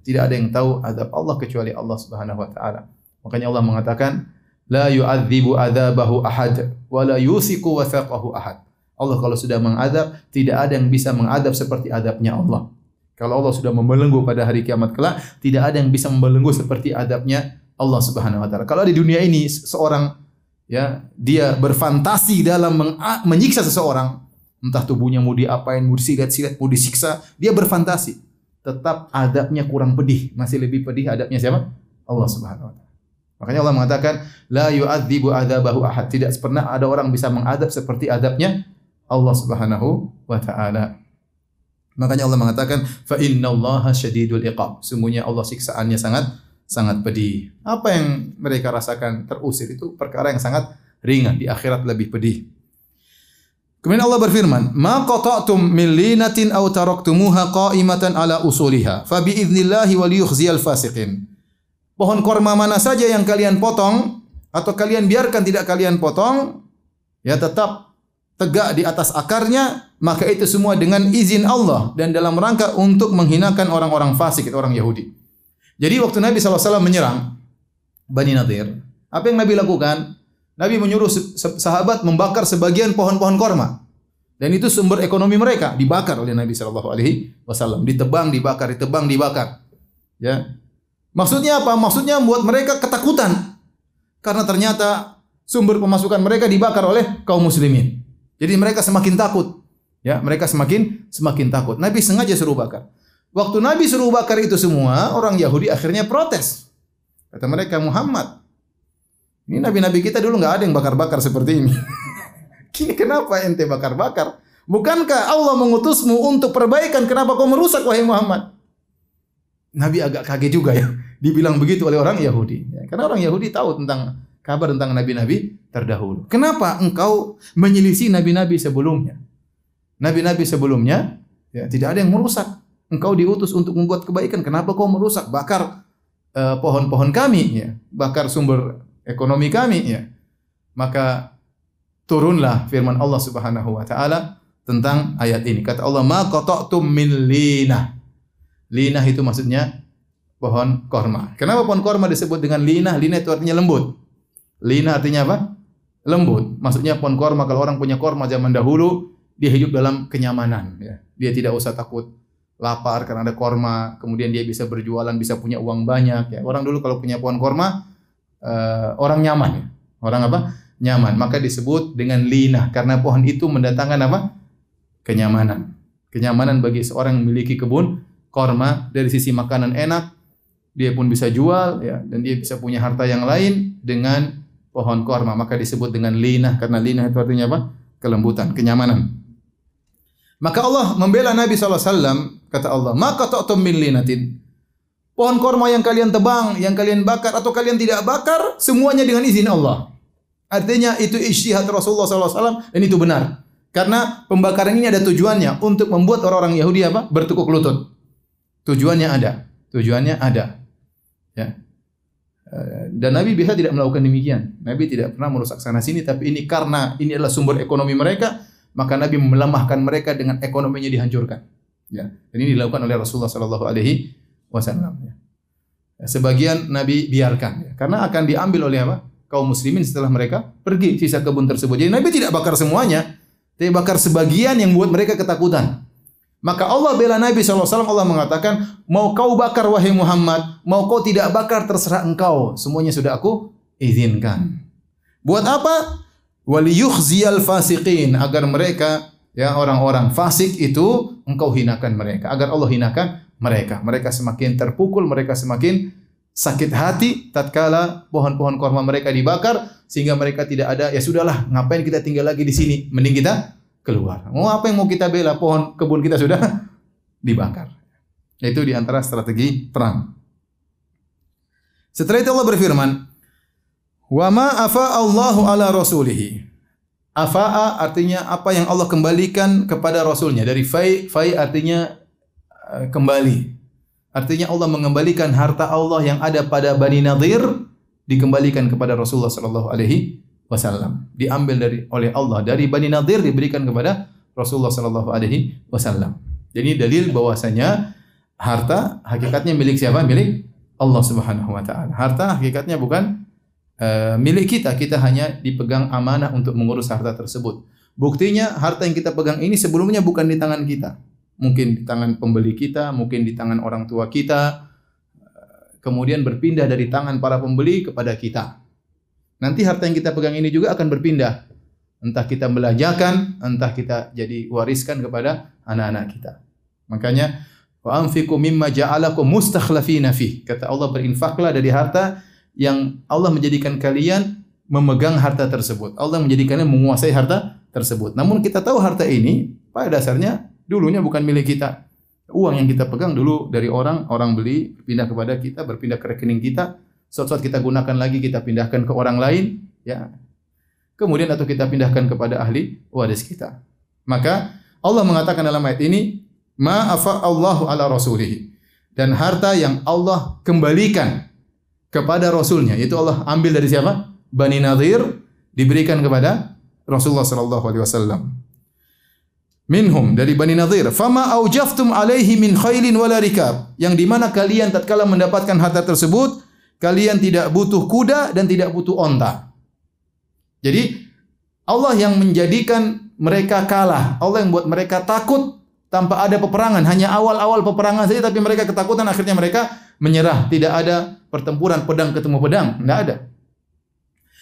Tidak ada yang tahu adab Allah kecuali Allah Subhanahu wa taala. Makanya Allah mengatakan la yu'adzibu adzabahu ahad wa la yusiku wathaqahu ahad. Allah kalau sudah mengadab, tidak ada yang bisa mengadab seperti adabnya Allah. Kalau Allah sudah membelenggu pada hari kiamat kelak, tidak ada yang bisa membelenggu seperti adabnya Allah Subhanahu wa taala. Kalau di dunia ini seorang ya, dia berfantasi dalam menyiksa seseorang, entah tubuhnya mau diapain, mau disilat-silat, mau disiksa, dia berfantasi tetap adabnya kurang pedih. Masih lebih pedih adabnya siapa? Allah Subhanahu wa taala. Makanya Allah mengatakan la yu'adzibu adzabahu ahad. Tidak pernah ada orang bisa mengadab seperti adabnya Allah Subhanahu wa taala. Makanya Allah mengatakan fa innallaha syadidul iqab. Sungguhnya Allah siksaannya sangat sangat pedih. Apa yang mereka rasakan terusir itu perkara yang sangat ringan di akhirat lebih pedih. Kemudian Allah berfirman, "Ma qata'tum min linatin aw taraktumuha qa'imatan ala usuliha, fa bi idznillah yukhziyal fasiqin." Pohon korma mana saja yang kalian potong atau kalian biarkan tidak kalian potong, ya tetap tegak di atas akarnya, maka itu semua dengan izin Allah dan dalam rangka untuk menghinakan orang-orang fasik, orang Yahudi. Jadi waktu Nabi SAW menyerang Bani Nadir, apa yang Nabi lakukan? Nabi menyuruh sahabat membakar sebagian pohon-pohon korma. Dan itu sumber ekonomi mereka dibakar oleh Nabi Shallallahu Alaihi Wasallam, ditebang, dibakar, ditebang, dibakar. Ya, maksudnya apa? Maksudnya membuat mereka ketakutan karena ternyata sumber pemasukan mereka dibakar oleh kaum muslimin. Jadi mereka semakin takut. Ya, mereka semakin semakin takut. Nabi sengaja suruh bakar. Waktu Nabi suruh bakar itu semua, orang Yahudi akhirnya protes. Kata mereka, Muhammad, ini nabi-nabi kita dulu nggak ada yang bakar-bakar seperti ini. <laughs> Kini kenapa ente bakar-bakar? Bukankah Allah mengutusmu untuk perbaikan? Kenapa kau merusak wahai Muhammad? Nabi agak kaget juga ya. Dibilang begitu oleh orang Yahudi. Ya, karena orang Yahudi tahu tentang kabar tentang nabi-nabi terdahulu. Kenapa engkau menyelisih nabi-nabi sebelumnya? Nabi-nabi sebelumnya ya, tidak ada yang merusak. Engkau diutus untuk membuat kebaikan. Kenapa kau merusak? Bakar eh, pohon-pohon uh, kami, ya. bakar sumber ekonomi kami ya. Maka turunlah firman Allah Subhanahu wa taala tentang ayat ini. Kata Allah, "Ma qata'tum min linah." Linah itu maksudnya pohon korma. Kenapa pohon korma disebut dengan linah? Linah itu artinya lembut. Linah artinya apa? Lembut. Maksudnya pohon korma kalau orang punya korma zaman dahulu, dia hidup dalam kenyamanan ya. Dia tidak usah takut lapar karena ada korma, kemudian dia bisa berjualan, bisa punya uang banyak ya. Orang dulu kalau punya pohon korma, uh, orang nyaman ya. Orang apa? Nyaman. Maka disebut dengan linah karena pohon itu mendatangkan apa? Kenyamanan. Kenyamanan bagi seorang yang memiliki kebun korma dari sisi makanan enak, dia pun bisa jual ya dan dia bisa punya harta yang lain dengan pohon korma maka disebut dengan linah karena linah itu artinya apa? kelembutan, kenyamanan. Maka Allah membela Nabi SAW, kata Allah, maka ta'tum min linatin. Pohon korma yang kalian tebang, yang kalian bakar atau kalian tidak bakar, semuanya dengan izin Allah. Artinya itu ijtihad Rasulullah SAW dan itu benar. Karena pembakaran ini ada tujuannya untuk membuat orang-orang Yahudi apa? Bertukuk lutut. Tujuannya ada. Tujuannya ada. Ya. Eh, dan Nabi biasa tidak melakukan demikian. Nabi tidak pernah merusak sana sini, tapi ini karena ini adalah sumber ekonomi mereka, maka Nabi melemahkan mereka dengan ekonominya dihancurkan. Ya. Dan ini dilakukan oleh Rasulullah Sallallahu Alaihi Wasallam. Ya. Sebagian Nabi biarkan, ya. karena akan diambil oleh apa? Kaum muslimin setelah mereka pergi sisa kebun tersebut. Jadi Nabi tidak bakar semuanya, tapi bakar sebagian yang buat mereka ketakutan. Maka Allah bela Nabi SAW, Allah mengatakan, mau kau bakar wahai Muhammad, mau kau tidak bakar terserah engkau. Semuanya sudah aku izinkan. Buat apa? Waliyukhziyal fasiqin. Agar mereka, ya orang-orang fasik itu, engkau hinakan mereka. Agar Allah hinakan mereka. Mereka semakin terpukul, mereka semakin sakit hati tatkala pohon-pohon korma mereka dibakar sehingga mereka tidak ada ya sudahlah ngapain kita tinggal lagi di sini? Mending kita keluar. Mau apa yang mau kita bela? Pohon kebun kita sudah <laughs> dibakar. Itu di antara strategi perang. Setelah itu Allah berfirman wa ma afa Allahu ala rasulihi. Afa'a artinya apa yang Allah kembalikan kepada rasulnya. Dari fai fai artinya kembali Artinya Allah mengembalikan harta Allah yang ada pada Bani Nadir dikembalikan kepada Rasulullah sallallahu alaihi wasallam. Diambil dari oleh Allah dari Bani Nadir diberikan kepada Rasulullah sallallahu alaihi wasallam. Jadi dalil bahwasanya harta hakikatnya milik siapa? Milik Allah Subhanahu wa taala. Harta hakikatnya bukan uh, milik kita, kita hanya dipegang amanah untuk mengurus harta tersebut. Buktinya harta yang kita pegang ini sebelumnya bukan di tangan kita mungkin di tangan pembeli kita, mungkin di tangan orang tua kita, kemudian berpindah dari tangan para pembeli kepada kita. Nanti harta yang kita pegang ini juga akan berpindah. Entah kita belanjakan, entah kita jadi wariskan kepada anak-anak kita. Makanya wa mimma ja'alakum mustakhlafina fi. Kata Allah berinfaklah dari harta yang Allah menjadikan kalian memegang harta tersebut. Allah menjadikannya menguasai harta tersebut. Namun kita tahu harta ini pada dasarnya Dulunya bukan milik kita. Uang yang kita pegang dulu dari orang, orang beli, pindah kepada kita, berpindah ke rekening kita. Suatu saat kita gunakan lagi, kita pindahkan ke orang lain, ya. Kemudian atau kita pindahkan kepada ahli waris kita. Maka Allah mengatakan dalam ayat ini, "Ma'afa Allahu ala rasulih." Dan harta yang Allah kembalikan kepada rasulnya, itu Allah ambil dari siapa? Bani Nadir diberikan kepada Rasulullah sallallahu alaihi wasallam minhum dari Bani Nadir. Fama aujaftum alaihi min khailin wala rikab. Yang di mana kalian tatkala mendapatkan harta tersebut, kalian tidak butuh kuda dan tidak butuh onta. Jadi Allah yang menjadikan mereka kalah. Allah yang buat mereka takut tanpa ada peperangan. Hanya awal-awal peperangan saja tapi mereka ketakutan akhirnya mereka menyerah. Tidak ada pertempuran pedang ketemu pedang. Tidak ada.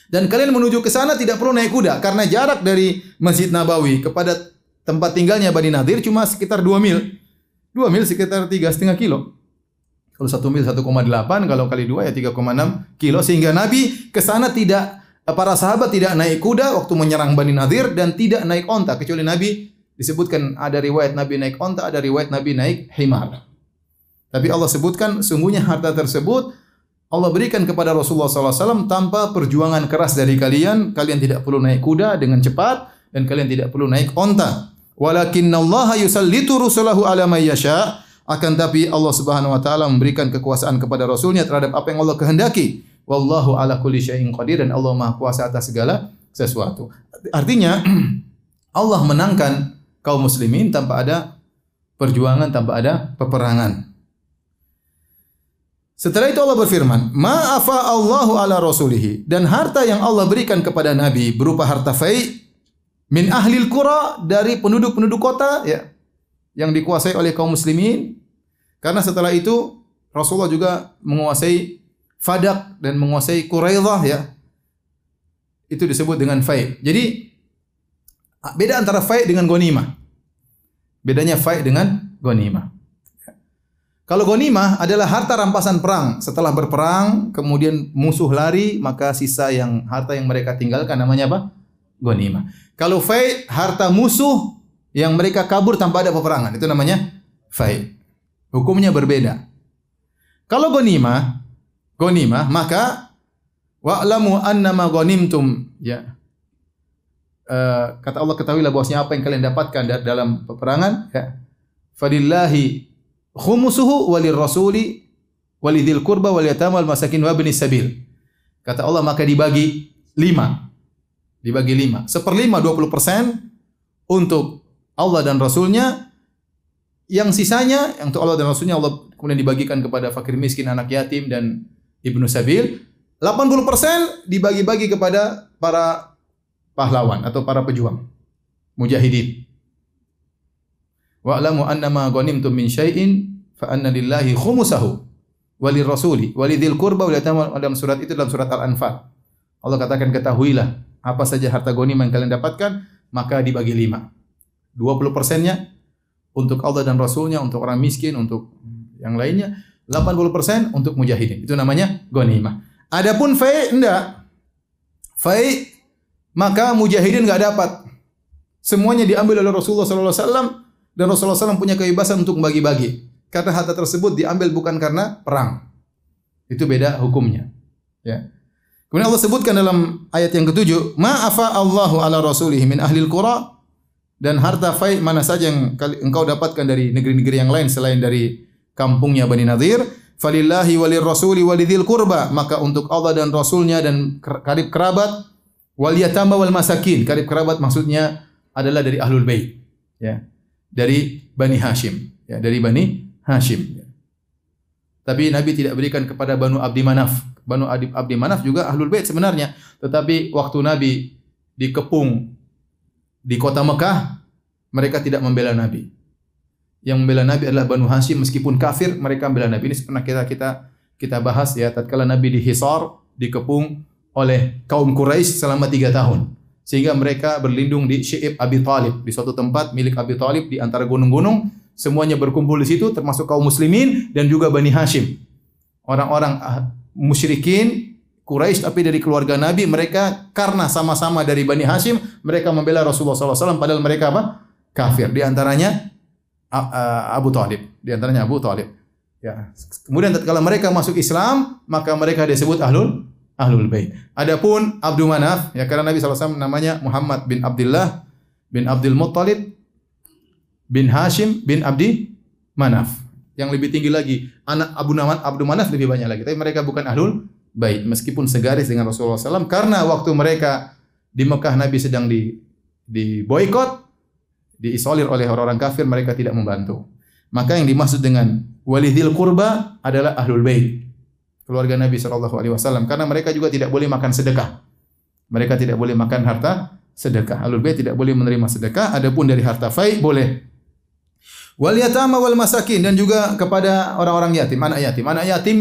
Dan kalian menuju ke sana tidak perlu naik kuda karena jarak dari Masjid Nabawi kepada tempat tinggalnya Bani Nadir cuma sekitar 2 mil. 2 mil sekitar tiga setengah kilo. Kalau satu mil 1,8, kalau kali dua ya 3,6 kilo. Sehingga Nabi ke sana tidak, para sahabat tidak naik kuda waktu menyerang Bani Nadir dan tidak naik onta. Kecuali Nabi disebutkan ada riwayat Nabi naik onta, ada riwayat Nabi naik himar. Tapi Allah sebutkan sungguhnya harta tersebut Allah berikan kepada Rasulullah SAW tanpa perjuangan keras dari kalian. Kalian tidak perlu naik kuda dengan cepat dan kalian tidak perlu naik onta. Walakinallaha yusallitu rusulahu ala may yasha. Akan tapi Allah Subhanahu wa taala memberikan kekuasaan kepada rasulnya terhadap apa yang Allah kehendaki. Wallahu ala kulli syai'in qadir dan Allah Maha kuasa atas segala sesuatu. Artinya <clears throat> Allah menangkan kaum muslimin tanpa ada perjuangan, tanpa ada peperangan. Setelah itu Allah berfirman, "Ma'afa Allahu ala rasulihi." Dan harta yang Allah berikan kepada nabi berupa harta fai min ahlil qura dari penduduk-penduduk kota ya yang dikuasai oleh kaum muslimin karena setelah itu Rasulullah juga menguasai Fadak dan menguasai Quraidah ya itu disebut dengan fai. Jadi beda antara fai dengan gonima. Bedanya fai dengan gonima. Kalau gonima adalah harta rampasan perang. Setelah berperang, kemudian musuh lari, maka sisa yang harta yang mereka tinggalkan namanya apa? Gonima. Kalau fai harta musuh yang mereka kabur tanpa ada peperangan, itu namanya fai. Hukumnya berbeda. Kalau gonima, gonima maka wa'lamu annama ghanimtum ya. uh, kata Allah ketahuilah bahwasanya apa yang kalian dapatkan dalam peperangan ya. Fadillahi khumusuhu walir rasuli walidil kurba wal yatama wal masakin wa sabil. Kata Allah maka dibagi lima. Dibagi lima. Seperlima 20 persen untuk Allah dan Rasulnya. Yang sisanya untuk Allah dan Rasulnya Allah kemudian dibagikan kepada fakir miskin, anak yatim dan ibnu sabil. 80 persen dibagi-bagi kepada para pahlawan atau para pejuang. Mujahidin. Wa'lamu annama ghanimtum min syai'in fa anna lillahi khumusahu wali rasuli walidil kurba wal yatama dalam surat itu dalam surat Al-Anfal. Allah katakan ketahuilah apa saja harta ghanimah yang kalian dapatkan maka dibagi lima. 20 persennya untuk Allah dan Rasulnya, untuk orang miskin, untuk yang lainnya. 80 persen untuk mujahidin. Itu namanya ghanimah. Adapun fai enggak. Fai maka mujahidin enggak dapat. Semuanya diambil oleh Rasulullah wasallam dan Rasulullah SAW punya kebebasan untuk bagi-bagi. Karena harta tersebut diambil bukan karena perang. Itu beda hukumnya. Ya. Kemudian Allah sebutkan dalam ayat yang ketujuh, "Ma'afa Allahu ala rasulih min ahli qura" dan harta fai mana saja yang engkau dapatkan dari negeri-negeri yang lain selain dari kampungnya Bani Nadir, falillahi walir rasuli walidil kurba, maka untuk Allah dan Rasulnya dan karib kerabat, wal yatama wal masakin, karib kerabat maksudnya adalah dari ahlul bait, ya. Dari Bani Hashim, ya, dari Bani Hashim. Tapi Nabi tidak berikan kepada Banu Abdi Manaf. Banu Abdi, Abdi Manaf juga ahlul bait sebenarnya. Tetapi waktu Nabi dikepung di kota Mekah, mereka tidak membela Nabi. Yang membela Nabi adalah Banu Hashim meskipun kafir, mereka membela Nabi. Ini pernah kita kita kita bahas ya tatkala Nabi dihisar, dikepung oleh kaum Quraisy selama tiga tahun. Sehingga mereka berlindung di Syi'ib Abi Talib, di suatu tempat milik Abi Talib di antara gunung-gunung Semuanya berkumpul di situ termasuk kaum muslimin dan juga Bani Hashim. Orang-orang ah, musyrikin Quraisy tapi dari keluarga Nabi mereka karena sama-sama dari Bani Hashim mereka membela Rasulullah SAW padahal mereka apa? kafir. Di antaranya Abu Talib. Di antaranya Abu Talib. Ya. Kemudian tatkala mereka masuk Islam, maka mereka disebut ahlul ahlul bait. Adapun Abdul Manaf, ya karena Nabi SAW namanya Muhammad bin Abdullah bin Abdul Muttalib bin Hashim bin Abdi Manaf. Yang lebih tinggi lagi anak Abu Naman Abdul Manaf lebih banyak lagi. Tapi mereka bukan ahlul bait meskipun segaris dengan Rasulullah SAW karena waktu mereka di Mekah Nabi sedang di di boykot, diisolir oleh orang-orang kafir mereka tidak membantu. Maka yang dimaksud dengan walidil kurba adalah ahlul bait. Keluarga Nabi Shallallahu alaihi wasallam karena mereka juga tidak boleh makan sedekah. Mereka tidak boleh makan harta sedekah. Ahlul bait tidak boleh menerima sedekah, adapun dari harta fai boleh. Wal yatama wal masakin dan juga kepada orang-orang yatim, anak yatim. Anak yatim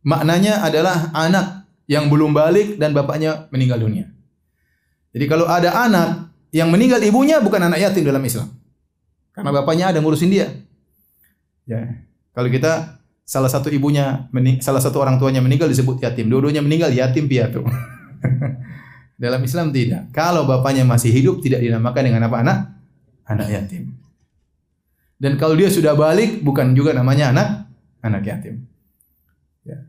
maknanya adalah anak yang belum balik dan bapaknya meninggal dunia. Jadi kalau ada anak yang meninggal ibunya bukan anak yatim dalam Islam. Karena bapaknya ada ngurusin dia. Ya. Kalau kita salah satu ibunya salah satu orang tuanya meninggal disebut yatim. Dua-duanya meninggal yatim piatu. <laughs> dalam Islam tidak. Kalau bapaknya masih hidup tidak dinamakan dengan apa anak? Anak yatim. Dan kalau dia sudah balik bukan juga namanya anak anak yatim. Ya.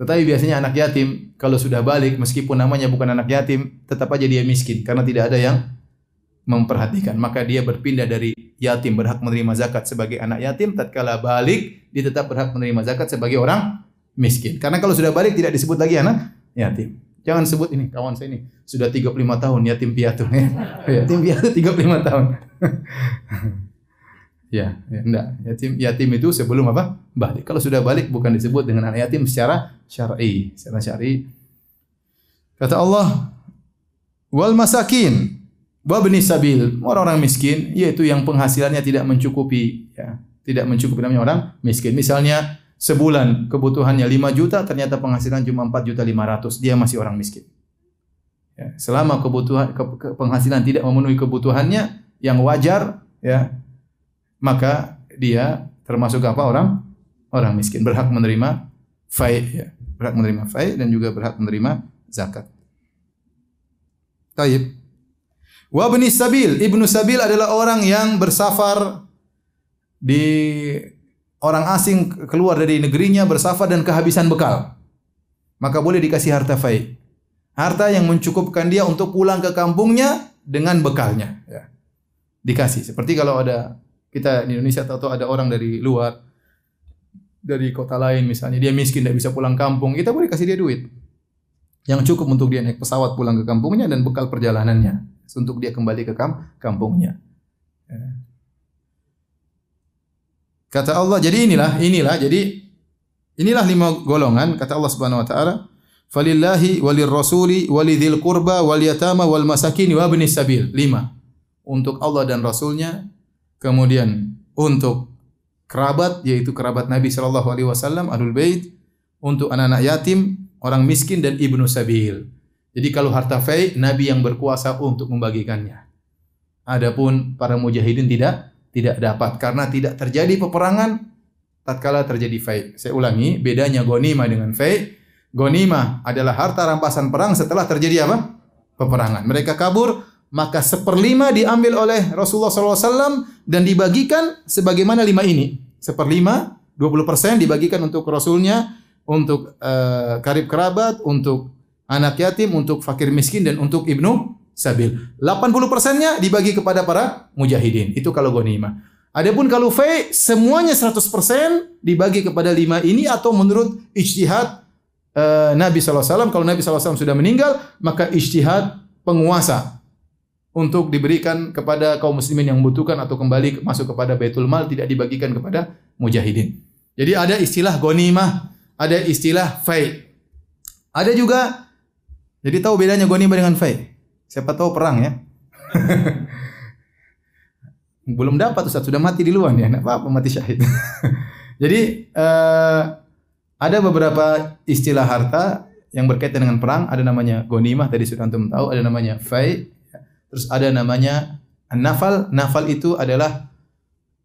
Tetapi biasanya anak yatim kalau sudah balik meskipun namanya bukan anak yatim tetap aja dia miskin karena tidak ada yang memperhatikan. Maka dia berpindah dari yatim berhak menerima zakat sebagai anak yatim tatkala balik dia tetap berhak menerima zakat sebagai orang miskin. Karena kalau sudah balik tidak disebut lagi anak yatim. Jangan sebut ini kawan saya ini sudah 35 tahun yatim piatu. <laughs> yatim piatu 35 tahun. <laughs> Ya, ya enggak. Yatim yatim itu sebelum apa? Balik. Kalau sudah balik bukan disebut dengan anak yatim secara syar'i, secara syar'i. Kata Allah, wal masakin wa bani sabil, orang-orang miskin yaitu yang penghasilannya tidak mencukupi ya, tidak mencukupi namanya orang miskin. Misalnya sebulan kebutuhannya 5 juta, ternyata penghasilan cuma 4 juta 500, dia masih orang miskin. Ya, selama kebutuhan ke, ke, penghasilan tidak memenuhi kebutuhannya yang wajar ya maka dia termasuk apa orang orang miskin berhak menerima fai ya. berhak menerima fai dan juga berhak menerima zakat. Taib. Wa ibni sabil, ibnu sabil adalah orang yang bersafar di orang asing keluar dari negerinya bersafar dan kehabisan bekal. Maka boleh dikasih harta fai. Harta yang mencukupkan dia untuk pulang ke kampungnya dengan bekalnya. Ya. Dikasih. Seperti kalau ada kita di Indonesia atau ada orang dari luar, dari kota lain misalnya, dia miskin tidak bisa pulang kampung, kita boleh kasih dia duit. Yang cukup untuk dia naik pesawat pulang ke kampungnya dan bekal perjalanannya untuk dia kembali ke kampungnya. Ya. Kata Allah, jadi inilah, inilah, jadi inilah lima golongan kata Allah Subhanahu wa taala, "Falillahi walir rasuli walidhil qurba wal yatama wal wa sabil." Lima. Untuk Allah dan Rasulnya, kemudian untuk kerabat yaitu kerabat Nabi sallallahu alaihi wasallam, ahlul bait, untuk anak-anak yatim, orang miskin dan ibnu sabil. Jadi kalau harta fai Nabi yang berkuasa untuk membagikannya. Adapun para mujahidin tidak tidak dapat karena tidak terjadi peperangan tatkala terjadi fai. Saya ulangi, bedanya gonima dengan fai. Gonima adalah harta rampasan perang setelah terjadi apa? Peperangan. Mereka kabur, maka seperlima diambil oleh Rasulullah SAW dan dibagikan sebagaimana lima ini. Seperlima, 20% dibagikan untuk Rasulnya, untuk uh, karib kerabat, untuk anak yatim, untuk fakir miskin dan untuk ibnu sabil. 80 persennya dibagi kepada para mujahidin. Itu kalau ghanimah. Adapun kalau fai semuanya 100% dibagi kepada lima ini atau menurut ijtihad uh, Nabi SAW. Kalau Nabi SAW sudah meninggal, maka ijtihad penguasa untuk diberikan kepada kaum muslimin yang membutuhkan atau kembali masuk kepada Baitul Mal tidak dibagikan kepada mujahidin. Jadi ada istilah ghanimah, ada istilah fai. Ada juga jadi tahu bedanya ghanimah dengan fai? Siapa tahu perang ya. <laughs> Belum dapat Ustaz, sudah mati di luar ya. Enggak apa-apa mati syahid. <laughs> Jadi uh, ada beberapa istilah harta yang berkaitan dengan perang, ada namanya gonimah tadi sudah antum tahu, ada namanya fai, terus ada namanya nafal. Nafal itu adalah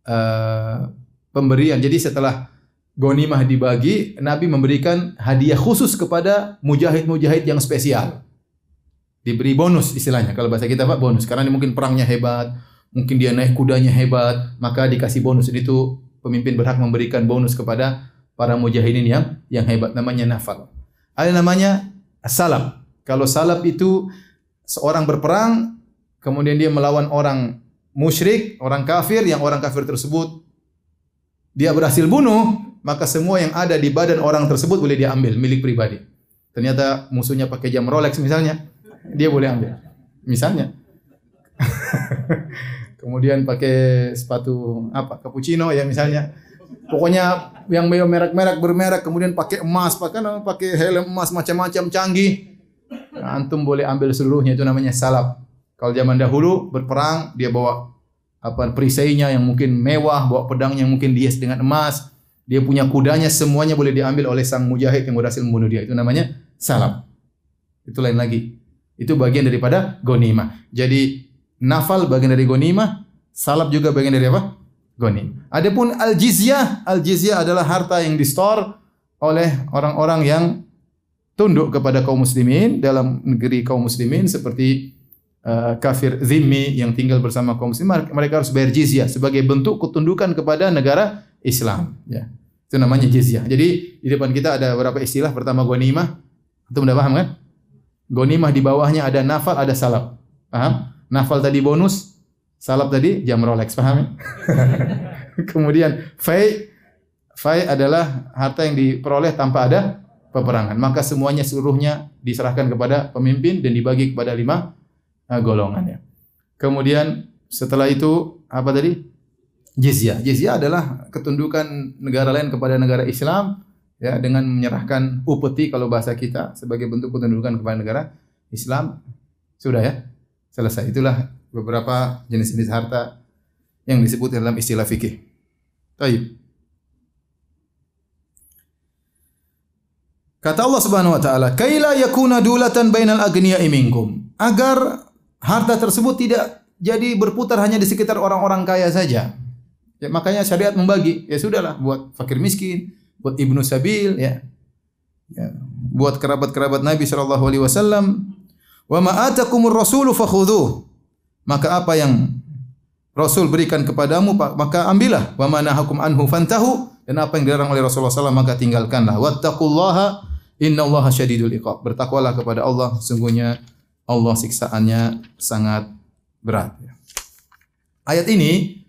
uh, pemberian. Jadi setelah gonimah dibagi, Nabi memberikan hadiah khusus kepada mujahid-mujahid yang spesial diberi bonus istilahnya. Kalau bahasa kita Pak bonus karena ini mungkin perangnya hebat, mungkin dia naik kudanya hebat, maka dikasih bonus. Itu pemimpin berhak memberikan bonus kepada para mujahidin yang yang hebat namanya nafal. Ada namanya salab. Kalau salab itu seorang berperang kemudian dia melawan orang musyrik, orang kafir yang orang kafir tersebut dia berhasil bunuh, maka semua yang ada di badan orang tersebut boleh diambil milik pribadi. Ternyata musuhnya pakai jam Rolex misalnya, dia boleh ambil. Misalnya. <laughs> Kemudian pakai sepatu apa? Cappuccino ya misalnya. Pokoknya yang merek-merek bermerek kemudian pakai emas, pakai pakai helm emas macam-macam canggih. Antum boleh ambil seluruhnya itu namanya salap. Kalau zaman dahulu berperang dia bawa apa perisainya yang mungkin mewah, bawa pedangnya yang mungkin dihias dengan emas. Dia punya kudanya semuanya boleh diambil oleh sang mujahid yang berhasil membunuh dia. Itu namanya salap. Itu lain lagi. Itu bagian daripada gonima. Jadi nafal bagian dari gonima, salab juga bagian dari apa? Gonim. Adapun al jizyah, al jizyah adalah harta yang distor oleh orang-orang yang tunduk kepada kaum muslimin dalam negeri kaum muslimin seperti uh, kafir zimmi yang tinggal bersama kaum muslimin mereka harus bayar jizyah sebagai bentuk ketundukan kepada negara Islam ya itu namanya jizyah jadi di depan kita ada beberapa istilah pertama ghanimah itu sudah paham kan Gonimah di bawahnya ada nafal, ada salab. Paham? Nafal tadi bonus, salab tadi jam Rolex, paham? <laughs> Kemudian fai fai adalah harta yang diperoleh tanpa ada peperangan. Maka semuanya seluruhnya diserahkan kepada pemimpin dan dibagi kepada lima uh, golongan ya. Kemudian setelah itu apa tadi? Jizyah. Jizyah adalah ketundukan negara lain kepada negara Islam ya dengan menyerahkan upeti kalau bahasa kita sebagai bentuk ketundukan kepada negara Islam sudah ya selesai itulah beberapa jenis-jenis harta yang disebut dalam istilah fikih. Baik. Kata Allah Subhanahu wa taala, "Kaila yakuna dulatan bainal agniya'i minkum." Agar harta tersebut tidak jadi berputar hanya di sekitar orang-orang kaya saja. Ya, makanya syariat membagi. Ya sudahlah buat fakir miskin, buat ibnu sabil ya. ya. Buat kerabat-kerabat Nabi sallallahu alaihi wasallam. Wa ma rasulu. Maka apa yang Rasul berikan kepadamu maka ambillah wa ma nahakum anhu fantahu dan apa yang dilarang oleh Rasulullah SAW maka tinggalkanlah wattaqullaha innallaha syadidul iqab bertakwalah kepada Allah sungguhnya Allah siksaannya sangat berat. Ya. Ayat ini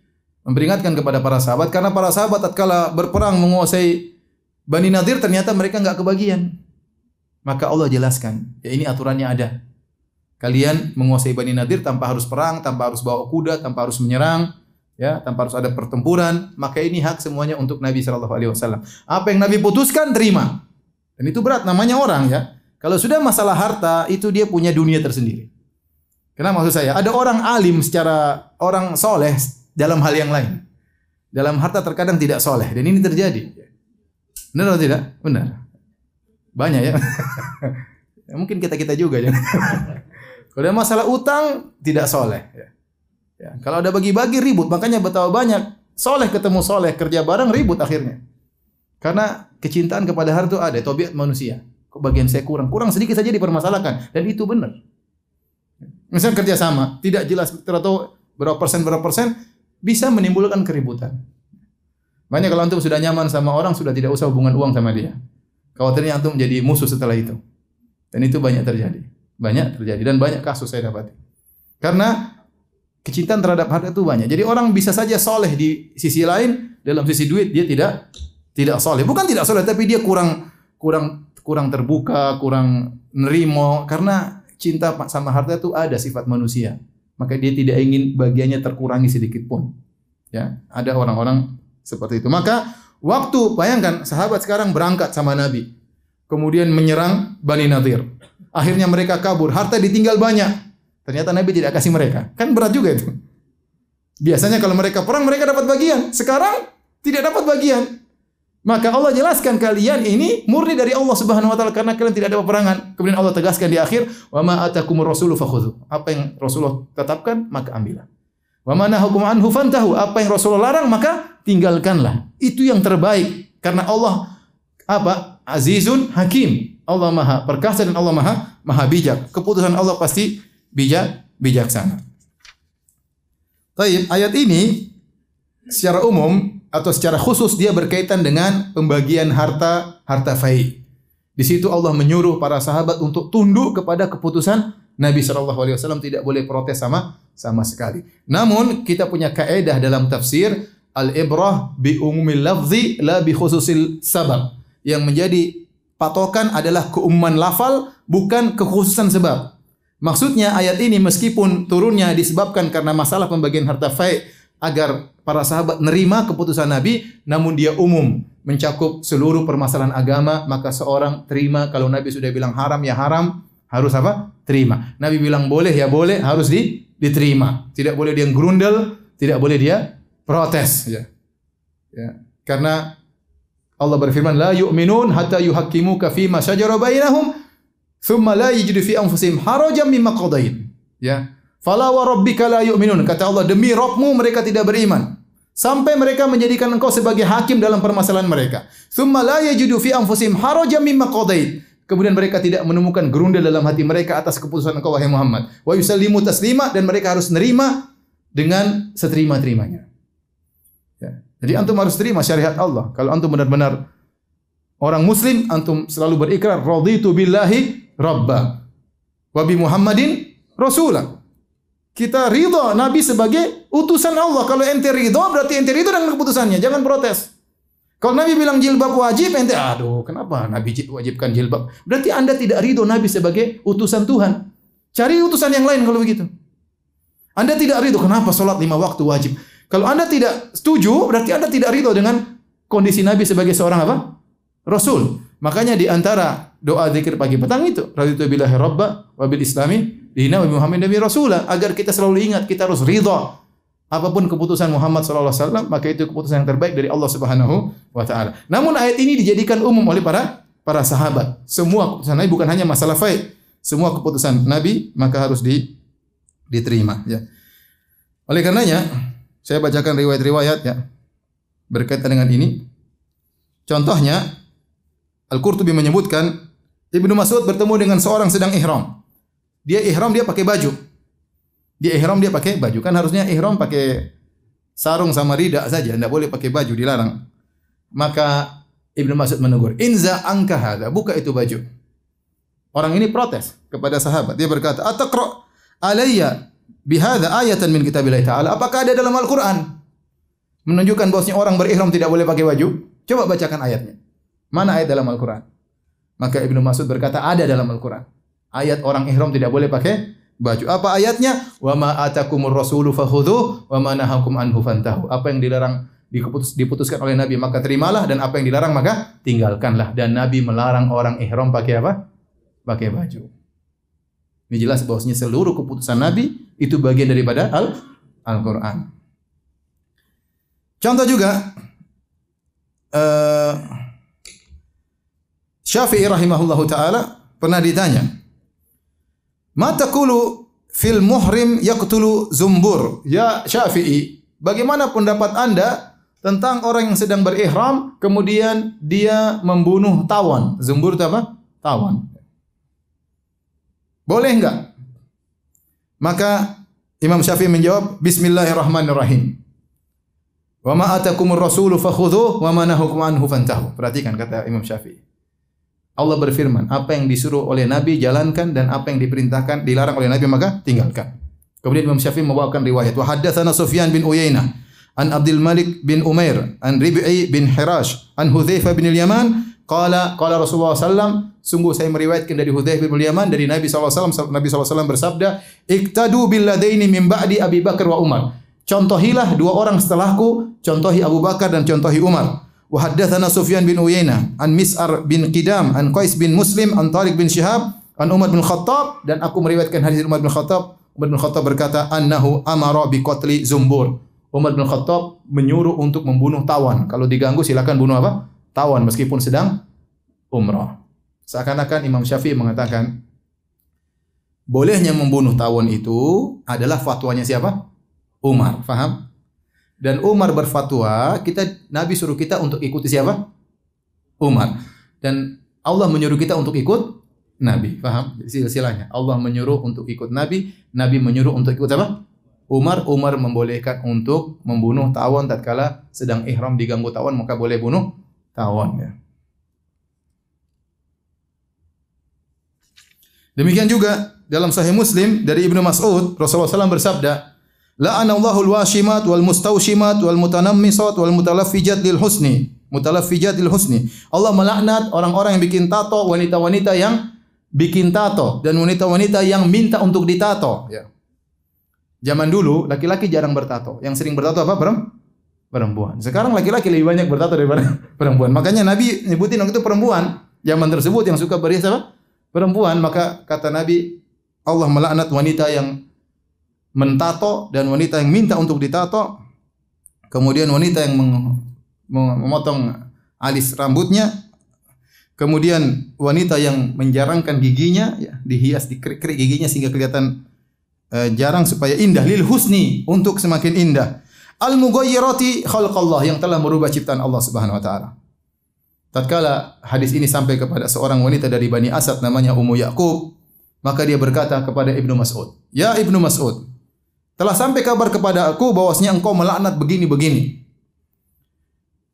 memperingatkan kepada para sahabat karena para sahabat tatkala berperang menguasai Bani Nadir ternyata mereka nggak kebagian. Maka Allah jelaskan, ya ini aturannya ada. Kalian menguasai Bani Nadir tanpa harus perang, tanpa harus bawa kuda, tanpa harus menyerang, ya, tanpa harus ada pertempuran, maka ini hak semuanya untuk Nabi Shallallahu alaihi wasallam. Apa yang Nabi putuskan terima. Dan itu berat namanya orang ya. Kalau sudah masalah harta, itu dia punya dunia tersendiri. Kenapa maksud saya? Ada orang alim secara orang soleh dalam hal yang lain. Dalam harta terkadang tidak soleh dan ini terjadi. Benar atau tidak? Benar. Banyak ya. <laughs> mungkin kita kita juga ya. <laughs> Kalau ada masalah utang tidak soleh. Ya. ya. Kalau ada bagi-bagi ribut, makanya betapa banyak soleh ketemu soleh kerja bareng ribut akhirnya. Karena kecintaan kepada harta ada, tobiat manusia. Kok bagian saya kurang? Kurang sedikit saja dipermasalahkan dan itu benar. Misalnya kerja sama, tidak jelas atau berapa persen berapa persen bisa menimbulkan keributan. Banyak kalau antum sudah nyaman sama orang sudah tidak usah hubungan uang sama dia. Khawatirnya antum menjadi musuh setelah itu. Dan itu banyak terjadi. Banyak terjadi dan banyak kasus saya dapati. Karena kecintaan terhadap harta itu banyak. Jadi orang bisa saja soleh di sisi lain, dalam sisi duit dia tidak tidak soleh. Bukan tidak soleh, tapi dia kurang kurang kurang terbuka, kurang nerimo karena cinta sama harta itu ada sifat manusia. Maka dia tidak ingin bagiannya terkurangi sedikit pun. Ya, ada orang-orang seperti itu. Maka waktu bayangkan sahabat sekarang berangkat sama Nabi. Kemudian menyerang Bani Nadir. Akhirnya mereka kabur, harta ditinggal banyak. Ternyata Nabi tidak kasih mereka. Kan berat juga itu. Biasanya kalau mereka perang mereka dapat bagian. Sekarang tidak dapat bagian. Maka Allah jelaskan kalian ini murni dari Allah Subhanahu wa taala karena kalian tidak ada peperangan. Kemudian Allah tegaskan di akhir, "Wa ma atakumur rasulu fakhudhu." Apa yang Rasulullah tetapkan, maka ambillah. Wa ma nahakum anhu fantahu. Apa yang Rasulullah larang, maka tinggalkanlah. Itu yang terbaik karena Allah apa? Azizun Hakim. Allah Maha perkasa dan Allah Maha Maha bijak. Keputusan Allah pasti bijak bijaksana. Baik, ayat ini secara umum atau secara khusus dia berkaitan dengan pembagian harta harta fai. Di situ Allah menyuruh para sahabat untuk tunduk kepada keputusan Nabi Shallallahu Alaihi Wasallam tidak boleh protes sama sama sekali. Namun kita punya kaedah dalam tafsir al ibrah bi umumil lafzi la bi khususil sabab. Yang menjadi patokan adalah keumuman lafal bukan kekhususan sebab. Maksudnya ayat ini meskipun turunnya disebabkan karena masalah pembagian harta fai agar para sahabat nerima keputusan Nabi namun dia umum mencakup seluruh permasalahan agama maka seorang terima kalau Nabi sudah bilang haram ya haram harus apa? terima. Nabi bilang boleh ya boleh harus di, diterima. Tidak boleh dia gerundel, tidak boleh dia protes ya. Ya. Karena Allah berfirman la yu'minun hatta yuhaqqimuka fi ma syajara bainahum thumma la yajidu fi anfusihim harajan. Ya. Fala wa rabbika la yu'minun. Kata Allah, demi Rabbmu mereka tidak beriman. Sampai mereka menjadikan engkau sebagai hakim dalam permasalahan mereka. Thumma la yajidu fi anfusihim harajan mimma qadait. Kemudian mereka tidak menemukan gerundel dalam hati mereka atas keputusan engkau wahai Muhammad. Wa yusallimu taslima dan mereka harus nerima dengan seterima-terimanya. Ya. Jadi antum harus terima syariat Allah. Kalau antum benar-benar orang muslim, antum selalu berikrar raditu billahi rabba wa bi Muhammadin rasulah. Kita ridho Nabi sebagai utusan Allah. Kalau ente ridho berarti ente ridho dengan keputusannya. Jangan protes. Kalau Nabi bilang jilbab wajib, ente aduh kenapa Nabi wajibkan jilbab? Berarti anda tidak ridho Nabi sebagai utusan Tuhan. Cari utusan yang lain kalau begitu. Anda tidak ridho kenapa sholat lima waktu wajib? Kalau anda tidak setuju, berarti anda tidak ridho dengan kondisi Nabi sebagai seorang apa? Rasul. Makanya di antara doa zikir pagi petang itu, raditu billahi rabba wa bil islami dina Muhammad Nabi Rasulah agar kita selalu ingat kita harus ridha apa pun keputusan Muhammad sallallahu alaihi wasallam maka itu keputusan yang terbaik dari Allah Subhanahu wa taala. Namun ayat ini dijadikan umum oleh para para sahabat. Semua keputusan Nabi bukan hanya masalah faid. Semua keputusan Nabi maka harus di, diterima ya. Oleh karenanya saya bacakan riwayat-riwayat ya berkaitan dengan ini. Contohnya Al-Qurtubi menyebutkan Ibnu Mas'ud bertemu dengan seorang sedang ihram. Dia ihram dia pakai baju. Dia ihram dia pakai baju. Kan harusnya ihram pakai sarung sama rida saja, tidak boleh pakai baju dilarang. Maka Ibnu Mas'ud menegur, "Inza angka hada, buka itu baju." Orang ini protes kepada sahabat. Dia berkata, "Ataqra alayya bihadza ayatan min kitabillah taala. Apakah ada dalam Al-Qur'an menunjukkan bahwasanya orang berihram tidak boleh pakai baju? Coba bacakan ayatnya. Mana ayat dalam Al-Qur'an? Maka Ibnu Mas'ud berkata ada dalam Al-Qur'an. Ayat orang ihram tidak boleh pakai baju. Apa ayatnya? Wa ma atakumur rasulu fakhudhu wa ma nahakum anhu fantahu. Apa yang dilarang diputus, diputuskan oleh Nabi maka terimalah dan apa yang dilarang maka tinggalkanlah dan Nabi melarang orang ihram pakai apa? Pakai baju. Ini jelas bahwasanya seluruh keputusan Nabi itu bagian daripada Al Al-Qur'an. Contoh juga uh, Syafi'i rahimahullahu taala pernah ditanya, "Mata kulu fil muhrim yaqtulu zumbur?" Ya Syafi'i, bagaimana pendapat Anda tentang orang yang sedang berihram kemudian dia membunuh tawan? Zumbur itu apa? Tawan. Boleh enggak? Maka Imam Syafi'i menjawab, Bismillahirrahmanirrahim. Wa ma atakumur rasulu fakhudhu wa ma nahukum anhu fantahu. Perhatikan kata Imam Syafi'i. Allah berfirman, apa yang disuruh oleh Nabi jalankan dan apa yang diperintahkan dilarang oleh Nabi maka tinggalkan. Kemudian Imam Syafi'i membawakan riwayat wa haddatsana Sufyan bin Uyainah an Abdul Malik bin Umair an Rib'i bin Hirash an Hudzaifah bin Al-Yaman qala qala Rasulullah sallam sungguh saya meriwayatkan dari Hudzaifah bin Al-Yaman dari Nabi sallallahu Nabi sallallahu bersabda iktadu bil ladaini min ba'di Abi Bakar wa Umar contohilah dua orang setelahku contohi Abu Bakar dan contohi Umar Wa haddatsana Sufyan bin Uyainah an Mis'ar bin Qidam an Qais bin Muslim an Tariq bin Syihab an Umar bin Khattab dan aku meriwayatkan hadis Umar bin Khattab. Umar bin Khattab berkata annahu amara bi qatli zumbur. Umar bin Khattab menyuruh untuk membunuh tawan. Kalau diganggu silakan bunuh apa? Tawan meskipun sedang umrah. Seakan-akan Imam Syafi'i mengatakan bolehnya membunuh tawon itu adalah fatwanya siapa? Umar. Faham dan Umar berfatwa, kita Nabi suruh kita untuk ikuti siapa? Umar. Dan Allah menyuruh kita untuk ikut Nabi. Paham? Silsilahnya. Allah menyuruh untuk ikut Nabi, Nabi menyuruh untuk ikut apa? Umar, Umar membolehkan untuk membunuh tawon tatkala sedang ihram diganggu tawon maka boleh bunuh tawon ya. Demikian juga dalam Sahih Muslim dari Ibnu Mas'ud Rasulullah SAW bersabda, La'anallahu al-washimat wal mustawshimat wal mutanammisat wal mutalaffijat lil husni. Mutalaffijat lil husni. Allah melaknat orang-orang yang bikin tato, wanita-wanita yang bikin tato dan wanita-wanita yang minta untuk ditato, ya. Zaman dulu laki-laki jarang bertato. Yang sering bertato apa? Perempuan. Sekarang laki-laki lebih banyak bertato daripada <laughs> perempuan. Makanya Nabi nyebutin waktu itu perempuan. Zaman tersebut yang suka berhias apa? Perempuan. Maka kata Nabi, Allah melaknat wanita yang mentato dan wanita yang minta untuk ditato, kemudian wanita yang memotong alis rambutnya, kemudian wanita yang menjarangkan giginya, ya, dihias dikerik-kerik giginya sehingga kelihatan uh, jarang supaya indah lil husni untuk semakin indah. Al mughayyirati khalqallah yang telah merubah ciptaan Allah Subhanahu wa taala. Tatkala hadis ini sampai kepada seorang wanita dari Bani Asad namanya Ummu Yaqub, maka dia berkata kepada Ibnu Mas'ud, "Ya Ibnu Mas'ud, telah sampai kabar kepada aku bahwasanya engkau melaknat begini-begini.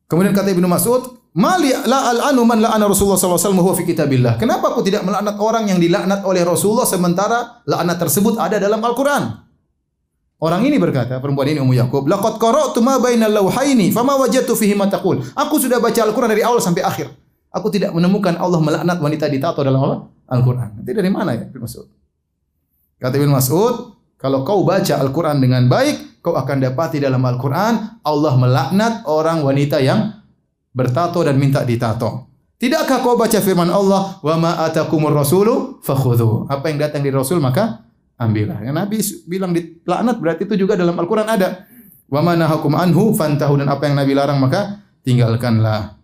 Kemudian kata Ibnu Mas'ud, "Mali la al'anu man la'ana Rasulullah sallallahu alaihi wasallam fi kitabillah." Kenapa aku tidak melaknat orang yang dilaknat oleh Rasulullah sementara laknat tersebut ada dalam Al-Qur'an? Orang ini berkata, perempuan ini Ummu Yakub, "Laqad qara'tu ma bainal lawhaini fama wajadtu fihi ma taqul." Aku sudah baca Al-Qur'an dari awal sampai akhir. Aku tidak menemukan Allah melaknat wanita ditato dalam Al-Qur'an. Itu dari mana ya Ibnu Mas'ud? Kata Ibnu Mas'ud, kalau kau baca Al-Quran dengan baik, kau akan dapati dalam Al-Quran Allah melaknat orang wanita yang bertato dan minta ditato. Tidakkah kau baca firman Allah, "Wa ma atakumur rasulu fakhudhu." Apa yang datang dari Rasul maka ambillah. Yang Nabi bilang dilaknat berarti itu juga dalam Al-Quran ada. Wa ma nahakum anhu fantahu dan apa yang Nabi larang maka tinggalkanlah.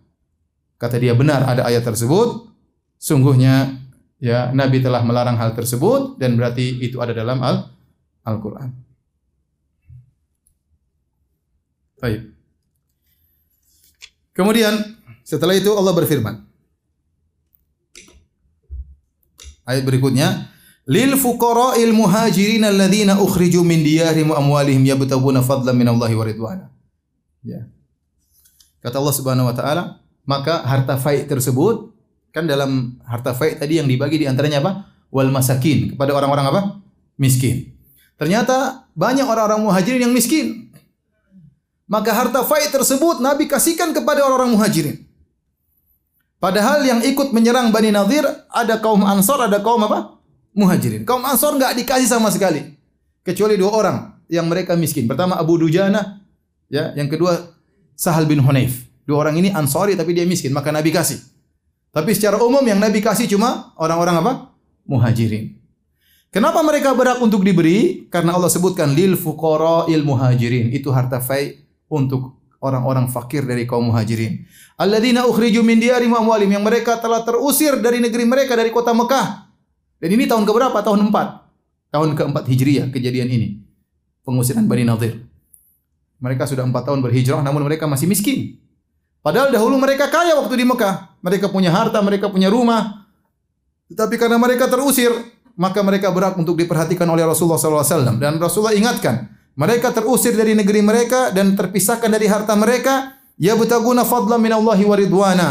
Kata dia benar ada ayat tersebut. Sungguhnya ya Nabi telah melarang hal tersebut dan berarti itu ada dalam Al Al-Quran. Baik. Kemudian setelah itu Allah berfirman. Ayat berikutnya, lil fuqara'il muhajirin alladziina ukhriju min diyarihim wa amwalihim yabtaguna fadlan min Allahi wa ridwana. Ya. Kata Allah Subhanahu wa taala, maka harta faid tersebut kan dalam harta faid tadi yang dibagi di antaranya apa? Wal masakin kepada orang-orang apa? Miskin. Ternyata banyak orang-orang muhajirin yang miskin. Maka harta fai tersebut Nabi kasihkan kepada orang-orang muhajirin. Padahal yang ikut menyerang Bani Nadir ada kaum Ansor, ada kaum apa? Muhajirin. Kaum Ansor nggak dikasih sama sekali. Kecuali dua orang yang mereka miskin. Pertama Abu Dujana, ya, yang kedua Sahal bin Hunayf. Dua orang ini Ansori tapi dia miskin, maka Nabi kasih. Tapi secara umum yang Nabi kasih cuma orang-orang apa? Muhajirin. Kenapa mereka berhak untuk diberi? Karena Allah sebutkan lil fuqara il muhajirin. Itu harta fai untuk orang-orang fakir dari kaum muhajirin. Alladzina ukhriju min diyarihim amwalim yang mereka telah terusir dari negeri mereka dari kota Mekah. Dan ini tahun keberapa? Tahun 4. Tahun keempat Hijriah kejadian ini. Pengusiran Bani Nadir. Mereka sudah empat tahun berhijrah namun mereka masih miskin. Padahal dahulu mereka kaya waktu di Mekah. Mereka punya harta, mereka punya rumah. Tetapi karena mereka terusir, maka mereka berhak untuk diperhatikan oleh Rasulullah SAW. Dan Rasulullah ingatkan, mereka terusir dari negeri mereka dan terpisahkan dari harta mereka. Ya butaguna fadla minallahi wa ridwana.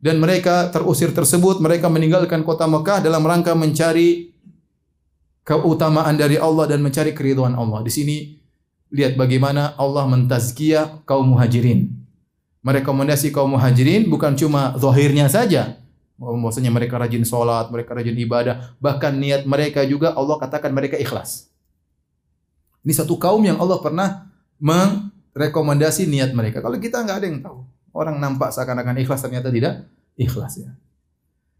Dan mereka terusir tersebut, mereka meninggalkan kota Mekah dalam rangka mencari keutamaan dari Allah dan mencari keridhaan Allah. Di sini lihat bagaimana Allah mentazkiyah kaum muhajirin. Merekomendasi kaum muhajirin bukan cuma zahirnya saja, Maksudnya mereka rajin sholat, mereka rajin ibadah, bahkan niat mereka juga Allah katakan mereka ikhlas. Ini satu kaum yang Allah pernah merekomendasi niat mereka. Kalau kita nggak ada yang tahu, orang nampak seakan-akan ikhlas ternyata tidak ikhlas ya.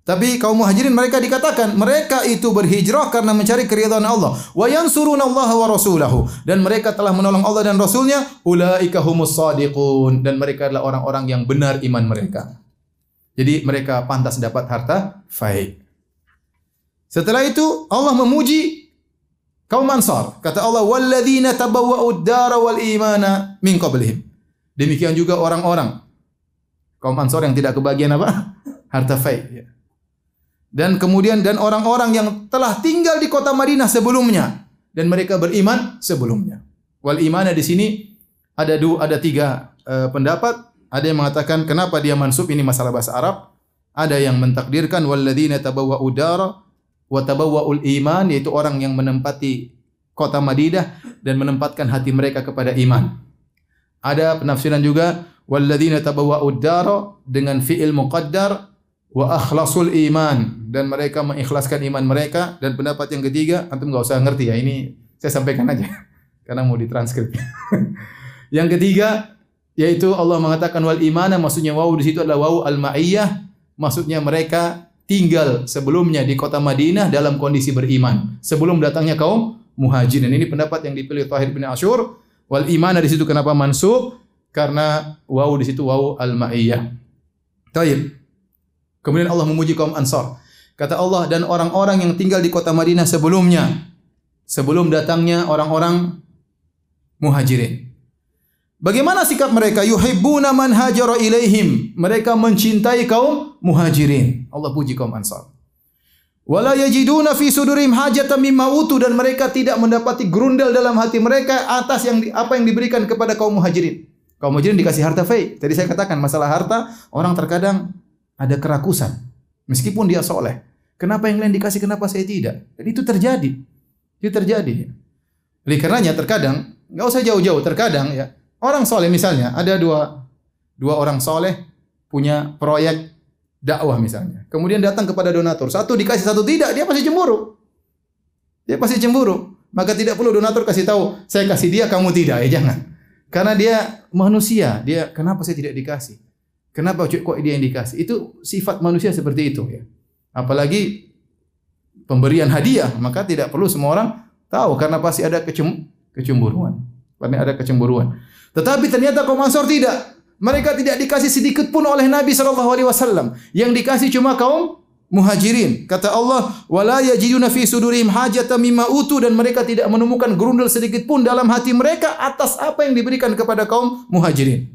Tapi kaum muhajirin mereka dikatakan mereka itu berhijrah karena mencari keridhaan Allah. Wa Allah wa rasulahu dan mereka telah menolong Allah dan Rasulnya. Ulaika humus sadiqun dan mereka adalah orang-orang yang benar iman mereka. Jadi mereka pantas dapat harta faid. Setelah itu Allah memuji kaum Ansar. Kata Allah, "Walladzina tabawwa'ud dara wal imana min qablihim." Demikian juga orang-orang kaum Ansar yang tidak kebagian apa? <laughs> harta faid. Dan kemudian dan orang-orang yang telah tinggal di kota Madinah sebelumnya dan mereka beriman sebelumnya. Wal imana di sini ada dua ada tiga uh, pendapat ada yang mengatakan kenapa dia mansub ini masalah bahasa Arab. Ada yang mentakdirkan walladzina tabawwa'u dara wa tabawwa'ul iman yaitu orang yang menempati kota Madinah dan menempatkan hati mereka kepada iman. Ada penafsiran juga walladzina tabawwa'u dara dengan fi'il muqaddar wa akhlasul iman dan mereka mengikhlaskan iman mereka dan pendapat yang ketiga antum enggak usah ngerti ya ini saya sampaikan aja <laughs> karena mau ditranskrip. <laughs> yang ketiga yaitu Allah mengatakan wal imana maksudnya wawu di situ adalah wawu al ma'iyah maksudnya mereka tinggal sebelumnya di kota Madinah dalam kondisi beriman. Sebelum datangnya kaum muhajirin. Ini pendapat yang dipilih Tahir bin Ashur. Wal imana di situ kenapa mansub? Karena wawu di situ wawu al ma'iyah Taib. Kemudian Allah memuji kaum Ansar. Kata Allah dan orang-orang yang tinggal di kota Madinah sebelumnya sebelum datangnya orang-orang muhajirin Bagaimana sikap mereka? Yuhibbuna man hajara ilaihim. Mereka mencintai kaum muhajirin. Allah puji kaum Ansar. Wala yajiduna fi sudurihim hajatan mimma utu dan mereka tidak mendapati grundel dalam hati mereka atas yang apa yang diberikan kepada kaum muhajirin. Kaum muhajirin dikasih harta fai. Tadi saya katakan masalah harta orang terkadang ada kerakusan meskipun dia soleh. Kenapa yang lain dikasih kenapa saya tidak? Dan itu terjadi. Itu terjadi. Oleh karenanya terkadang nggak usah jauh-jauh terkadang ya Orang soleh misalnya, ada dua, dua orang soleh punya proyek dakwah misalnya. Kemudian datang kepada donatur. Satu dikasih, satu tidak. Dia pasti cemburu. Dia pasti cemburu. Maka tidak perlu donatur kasih tahu, saya kasih dia, kamu tidak. Ya jangan. Karena dia manusia. Dia, kenapa saya tidak dikasih? Kenapa kok dia yang dikasih? Itu sifat manusia seperti itu. ya. Apalagi pemberian hadiah. Maka tidak perlu semua orang tahu. Karena pasti ada kecem kecemburuan. Pasti ada kecemburuan. Tetapi ternyata kaum Ansor tidak. Mereka tidak dikasih sedikit pun oleh Nabi sallallahu alaihi wasallam. Yang dikasih cuma kaum muhajirin. Kata Allah, "Wala yajiduna fi sudurihim hajatan mimma utu" dan mereka tidak menemukan gerundel sedikit pun dalam hati mereka atas apa yang diberikan kepada kaum muhajirin.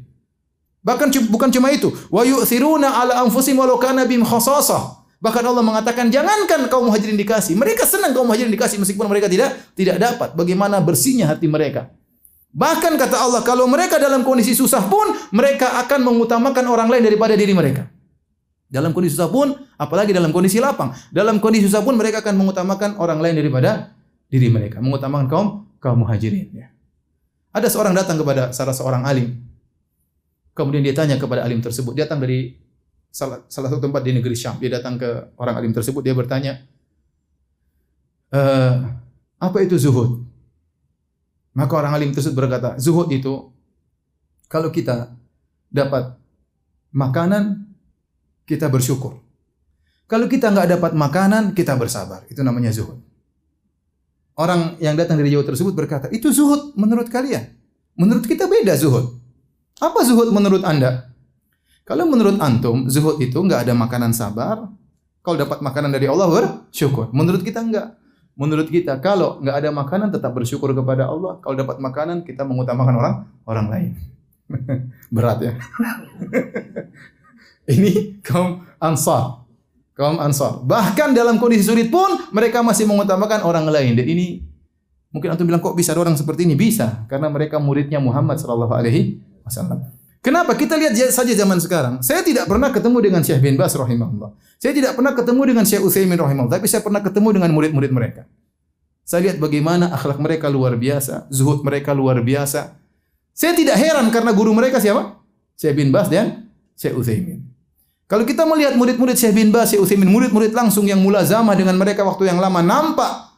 Bahkan bukan cuma itu, wa yu'thiruna ala anfusihim walau kana bihim khasasah. Bahkan Allah mengatakan jangankan kaum muhajirin dikasih, mereka senang kaum muhajirin dikasih meskipun mereka tidak tidak dapat. Bagaimana bersihnya hati mereka. Bahkan kata Allah, kalau mereka dalam kondisi susah pun, mereka akan mengutamakan orang lain daripada diri mereka. Dalam kondisi susah pun, apalagi dalam kondisi lapang. Dalam kondisi susah pun, mereka akan mengutamakan orang lain daripada diri mereka. Mengutamakan kaum kaum muhajirin ya. Ada seorang datang kepada salah seorang alim. Kemudian dia tanya kepada alim tersebut, dia datang dari salah, salah satu tempat di negeri Syam. Dia datang ke orang alim tersebut, dia bertanya, e, apa itu zuhud? Maka orang alim tersebut berkata, zuhud itu kalau kita dapat makanan, kita bersyukur. Kalau kita nggak dapat makanan, kita bersabar. Itu namanya zuhud. Orang yang datang dari jauh tersebut berkata, itu zuhud menurut kalian. Menurut kita beda zuhud. Apa zuhud menurut anda? Kalau menurut antum, zuhud itu nggak ada makanan sabar. Kalau dapat makanan dari Allah bersyukur. Menurut kita enggak. Menurut kita kalau nggak ada makanan tetap bersyukur kepada Allah. Kalau dapat makanan kita mengutamakan orang orang lain. <laughs> Berat ya. <laughs> Ini kaum Ansar kaum Ansar. Bahkan dalam kondisi sulit pun mereka masih mengutamakan orang lain. Dan ini mungkin antum bilang kok bisa orang seperti ini? Bisa, karena mereka muridnya Muhammad sallallahu alaihi wasallam. Kenapa? Kita lihat saja zaman sekarang. Saya tidak pernah ketemu dengan Syekh bin Bas rahimahullah. Saya tidak pernah ketemu dengan Syekh Utsaimin rahimahullah, tapi saya pernah ketemu dengan murid-murid mereka. Saya lihat bagaimana akhlak mereka luar biasa, zuhud mereka luar biasa. Saya tidak heran karena guru mereka siapa? Syekh bin Bas dan Syekh Utsaimin. Kalau kita melihat murid-murid Syekh bin Bas, Syekh Utsaimin, murid-murid langsung yang mulazamah dengan mereka waktu yang lama nampak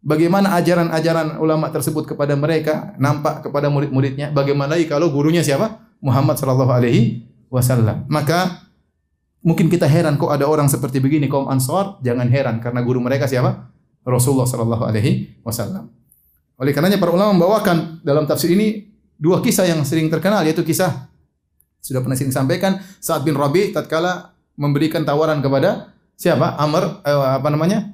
bagaimana ajaran-ajaran ulama tersebut kepada mereka, nampak kepada murid-muridnya. Bagaimana lagi kalau gurunya siapa? Muhammad sallallahu alaihi wasallam. Maka mungkin kita heran kok ada orang seperti begini kaum Ansar, jangan heran karena guru mereka siapa? Rasulullah sallallahu alaihi wasallam. Oleh karenanya para ulama membawakan dalam tafsir ini dua kisah yang sering terkenal yaitu kisah sudah pernah sering sampaikan saat bin Rabi tatkala memberikan tawaran kepada siapa? Amr eh, apa namanya?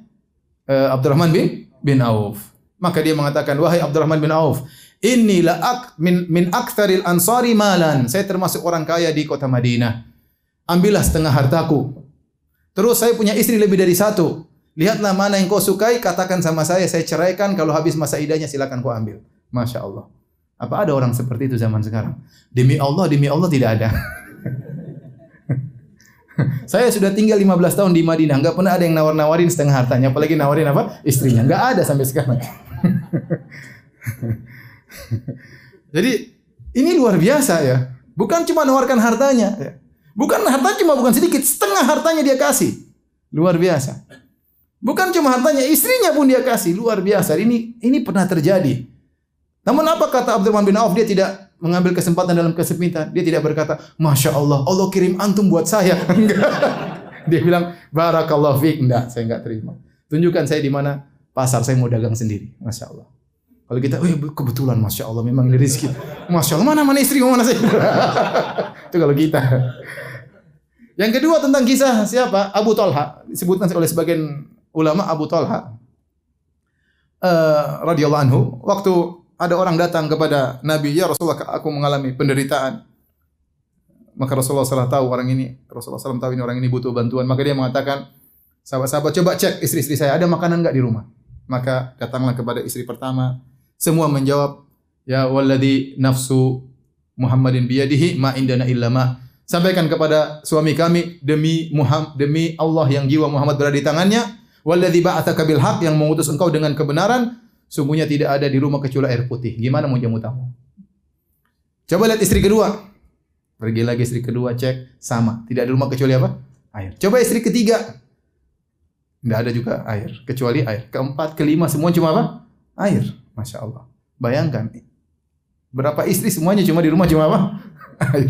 Eh, Abdurrahman bin bin Auf. Maka dia mengatakan, "Wahai Abdurrahman bin Auf, inni la ak min min aktsaril ansari malan." Saya termasuk orang kaya di kota Madinah. Ambillah setengah hartaku. Terus saya punya istri lebih dari satu. Lihatlah mana yang kau sukai, katakan sama saya, saya ceraikan. Kalau habis masa idahnya silakan kau ambil. Masya Allah. Apa ada orang seperti itu zaman sekarang? Demi Allah, demi Allah tidak ada. <laughs> Saya sudah tinggal 15 tahun di Madinah, nggak pernah ada yang nawar-nawarin setengah hartanya, apalagi nawarin apa? Istrinya. Nggak ada sampai sekarang. <laughs> Jadi ini luar biasa ya. Bukan cuma nawarkan hartanya, ya. Bukan harta cuma bukan sedikit, setengah hartanya dia kasih. Luar biasa. Bukan cuma hartanya, istrinya pun dia kasih. Luar biasa. Ini ini pernah terjadi. Namun apa kata Abdurrahman bin Auf? Dia tidak mengambil kesempatan dalam kesempitan. Dia tidak berkata, Masya Allah, Allah kirim antum buat saya. <laughs> Dia bilang, Barakallah fiqh. Enggak, saya enggak terima. Tunjukkan saya di mana pasar saya mau dagang sendiri. Masya Allah. Kalau kita, oh kebetulan Masya Allah memang ini rezeki. Masya Allah, mana mana istri, mana saya. <laughs> Itu kalau kita. Yang kedua tentang kisah siapa? Abu Talha. Disebutkan oleh sebagian ulama Abu Talha. Uh, radhiyallahu anhu. Waktu ada orang datang kepada Nabi, "Ya Rasulullah, aku mengalami penderitaan." Maka Rasulullah SAW tahu orang ini, Rasulullah SAW tahu ini orang ini butuh bantuan. Maka dia mengatakan, sahabat-sahabat coba cek istri-istri saya, ada makanan enggak di rumah? Maka datanglah kepada istri pertama. Semua menjawab, Ya walladhi nafsu Muhammadin biyadihi ma indana illa ma. Sampaikan kepada suami kami demi Muhammad demi Allah yang jiwa Muhammad berada di tangannya, walladhi ba'atsaka bil haq yang mengutus engkau dengan kebenaran, Sungguhnya tidak ada di rumah kecuali air putih. Gimana mau jamu tamu? Coba lihat istri kedua. Pergi lagi istri kedua cek sama. Tidak ada rumah kecuali apa? Air. Coba istri ketiga. Tidak ada juga air. Kecuali air. Keempat, kelima semua cuma apa? Air. Masya Allah. Bayangkan. Berapa istri semuanya cuma di rumah cuma apa? <laughs> air.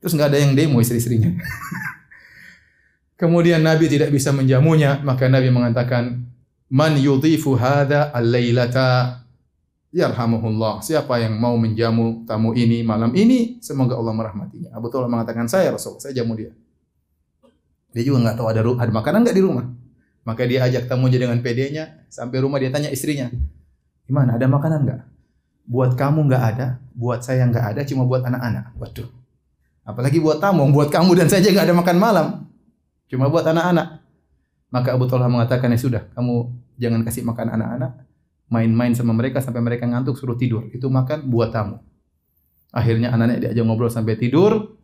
Terus nggak ada yang demo istri-istrinya. <laughs> Kemudian Nabi tidak bisa menjamunya, maka Nabi mengatakan, Man yudhifu hadha al-lailata yarhamuhullah. Siapa yang mau menjamu tamu ini malam ini, semoga Allah merahmatinya. Abu Talha mengatakan, saya Rasul, saya jamu dia. Dia juga nggak tahu ada ada makanan nggak di rumah. Maka dia ajak tamunya dengan PD-nya, sampai rumah dia tanya istrinya, gimana, ada makanan nggak? Buat kamu nggak ada, buat saya nggak ada, cuma buat anak-anak. Waduh. Apalagi buat tamu, buat kamu dan saya nggak ada makan malam. Cuma buat anak-anak. Maka Abu Talha mengatakan ya sudah, kamu jangan kasih makan anak-anak, main-main sama mereka sampai mereka ngantuk suruh tidur. Itu makan buat tamu. Akhirnya anak-anak diajak ngobrol sampai tidur.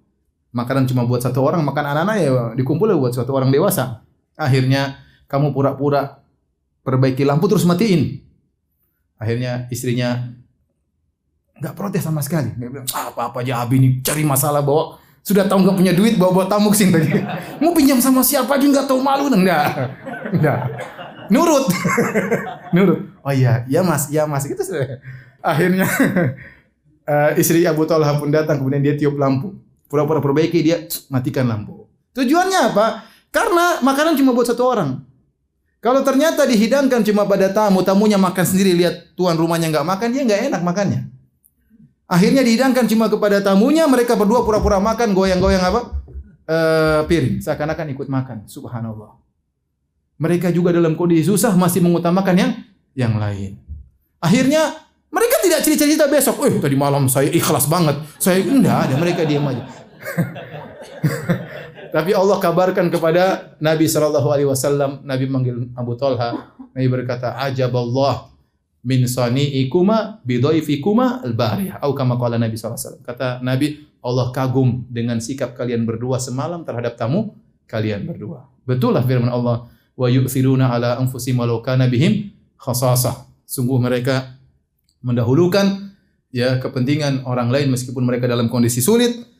Makanan cuma buat satu orang, makan anak-anak ya dikumpul buat satu orang dewasa. Akhirnya kamu pura-pura perbaiki lampu terus matiin. Akhirnya istrinya nggak protes sama sekali. Dia bilang, ah, apa-apa aja Abi ini cari masalah bawa sudah tahu nggak punya duit bawa bawa tamu ke sini tadi. <laughs> Mau pinjam sama siapa aja nggak tahu malu enggak. Enggak. Nurut. <laughs> Nurut. Oh iya, iya Mas, iya Mas. Gitu sudah. Akhirnya uh, <laughs> istri Abu Talha pun datang kemudian dia tiup lampu. Pura-pura perbaiki dia matikan lampu. Tujuannya apa? Karena makanan cuma buat satu orang. Kalau ternyata dihidangkan cuma pada tamu, tamunya makan sendiri, lihat tuan rumahnya nggak makan, dia nggak enak makannya. Akhirnya dihidangkan cuma kepada tamunya, mereka berdua pura-pura makan, goyang-goyang apa? E, piring, seakan-akan ikut makan. Subhanallah. Mereka juga dalam kondisi susah masih mengutamakan yang yang lain. Akhirnya mereka tidak cerita-cerita besok. Eh, tadi malam saya ikhlas banget. Saya enggak ada, mereka diam aja. <laughs> Tapi Allah kabarkan kepada Nabi Shallallahu Alaihi Wasallam, Nabi manggil Abu Talha, Nabi berkata, Ajab Allah min sani'ikuma bidhaifikuma al-bariyah. Atau kama qala Nabi SAW. Kata Nabi, Allah kagum dengan sikap kalian berdua semalam terhadap tamu kalian berdua. Betul lah firman Allah, wa yu'thiruna ala anfusihim walau kana bihim. Sungguh mereka mendahulukan ya kepentingan orang lain meskipun mereka dalam kondisi sulit.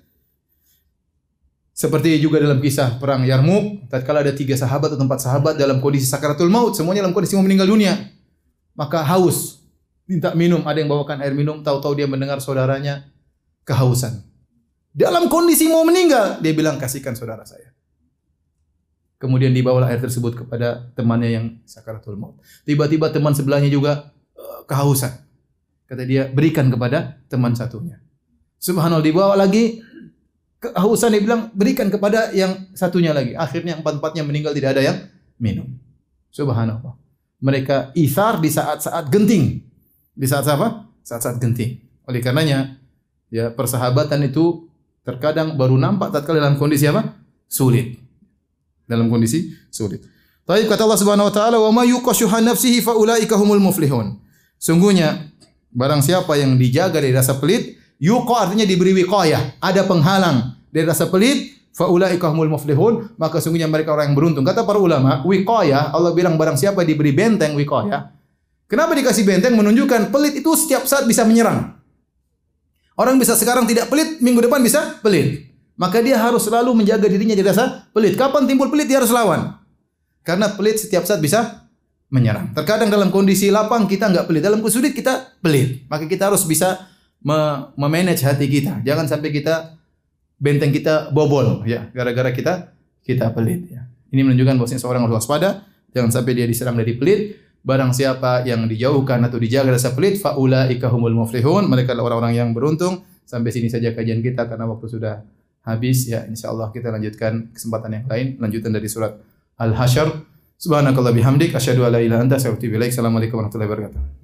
Seperti juga dalam kisah perang Yarmuk, tatkala ada tiga sahabat atau empat sahabat dalam kondisi sakaratul maut, semuanya dalam kondisi mau meninggal dunia maka haus, minta minum, ada yang bawakan air minum, tahu-tahu dia mendengar saudaranya kehausan. Dalam kondisi mau meninggal, dia bilang kasihkan saudara saya. Kemudian dibawalah air tersebut kepada temannya yang sakaratul maut. Tiba-tiba teman sebelahnya juga uh, kehausan. Kata dia, berikan kepada teman satunya. Subhanallah dibawa lagi kehausan dia bilang berikan kepada yang satunya lagi. Akhirnya empat-empatnya meninggal tidak ada yang minum. Subhanallah mereka isar di saat-saat genting. Di saat apa? Saat-saat genting. Oleh karenanya, ya persahabatan itu terkadang baru nampak tatkala dalam kondisi apa? Sulit. Dalam kondisi sulit. Tapi kata Allah Subhanahu wa taala, "Wa may yuqashuha nafsihi fa ulaika humul muflihun." Sungguhnya barang siapa yang dijaga dari rasa pelit, yuqa artinya diberi wiqayah, ada penghalang dari rasa pelit, faulaika humul muflihun maka sungguhnya mereka orang yang beruntung. Kata para ulama wiqayah Allah bilang barang siapa diberi benteng wiqayah kenapa dikasih benteng? Menunjukkan pelit itu setiap saat bisa menyerang. Orang bisa sekarang tidak pelit minggu depan bisa pelit. Maka dia harus selalu menjaga dirinya dari rasa pelit. Kapan timbul pelit dia harus lawan. Karena pelit setiap saat bisa menyerang. Terkadang dalam kondisi lapang kita nggak pelit dalam kesulit kita pelit. Maka kita harus bisa memanage hati kita jangan sampai kita benteng kita bobol ya gara-gara kita kita pelit ya. Ini menunjukkan bahwa seorang harus waspada jangan sampai dia diserang dari pelit. Barang siapa yang dijauhkan atau dijaga rasa pelit faulaika humul muflihun. Mereka adalah orang-orang yang beruntung. Sampai sini saja kajian kita karena waktu sudah habis ya insyaallah kita lanjutkan kesempatan yang lain lanjutan dari surat Al-Hasyr. Subhanakallah bihamdik asyhadu an la ilaha anta astaghfiruka wa atubu. Assalamualaikum warahmatullahi wabarakatuh.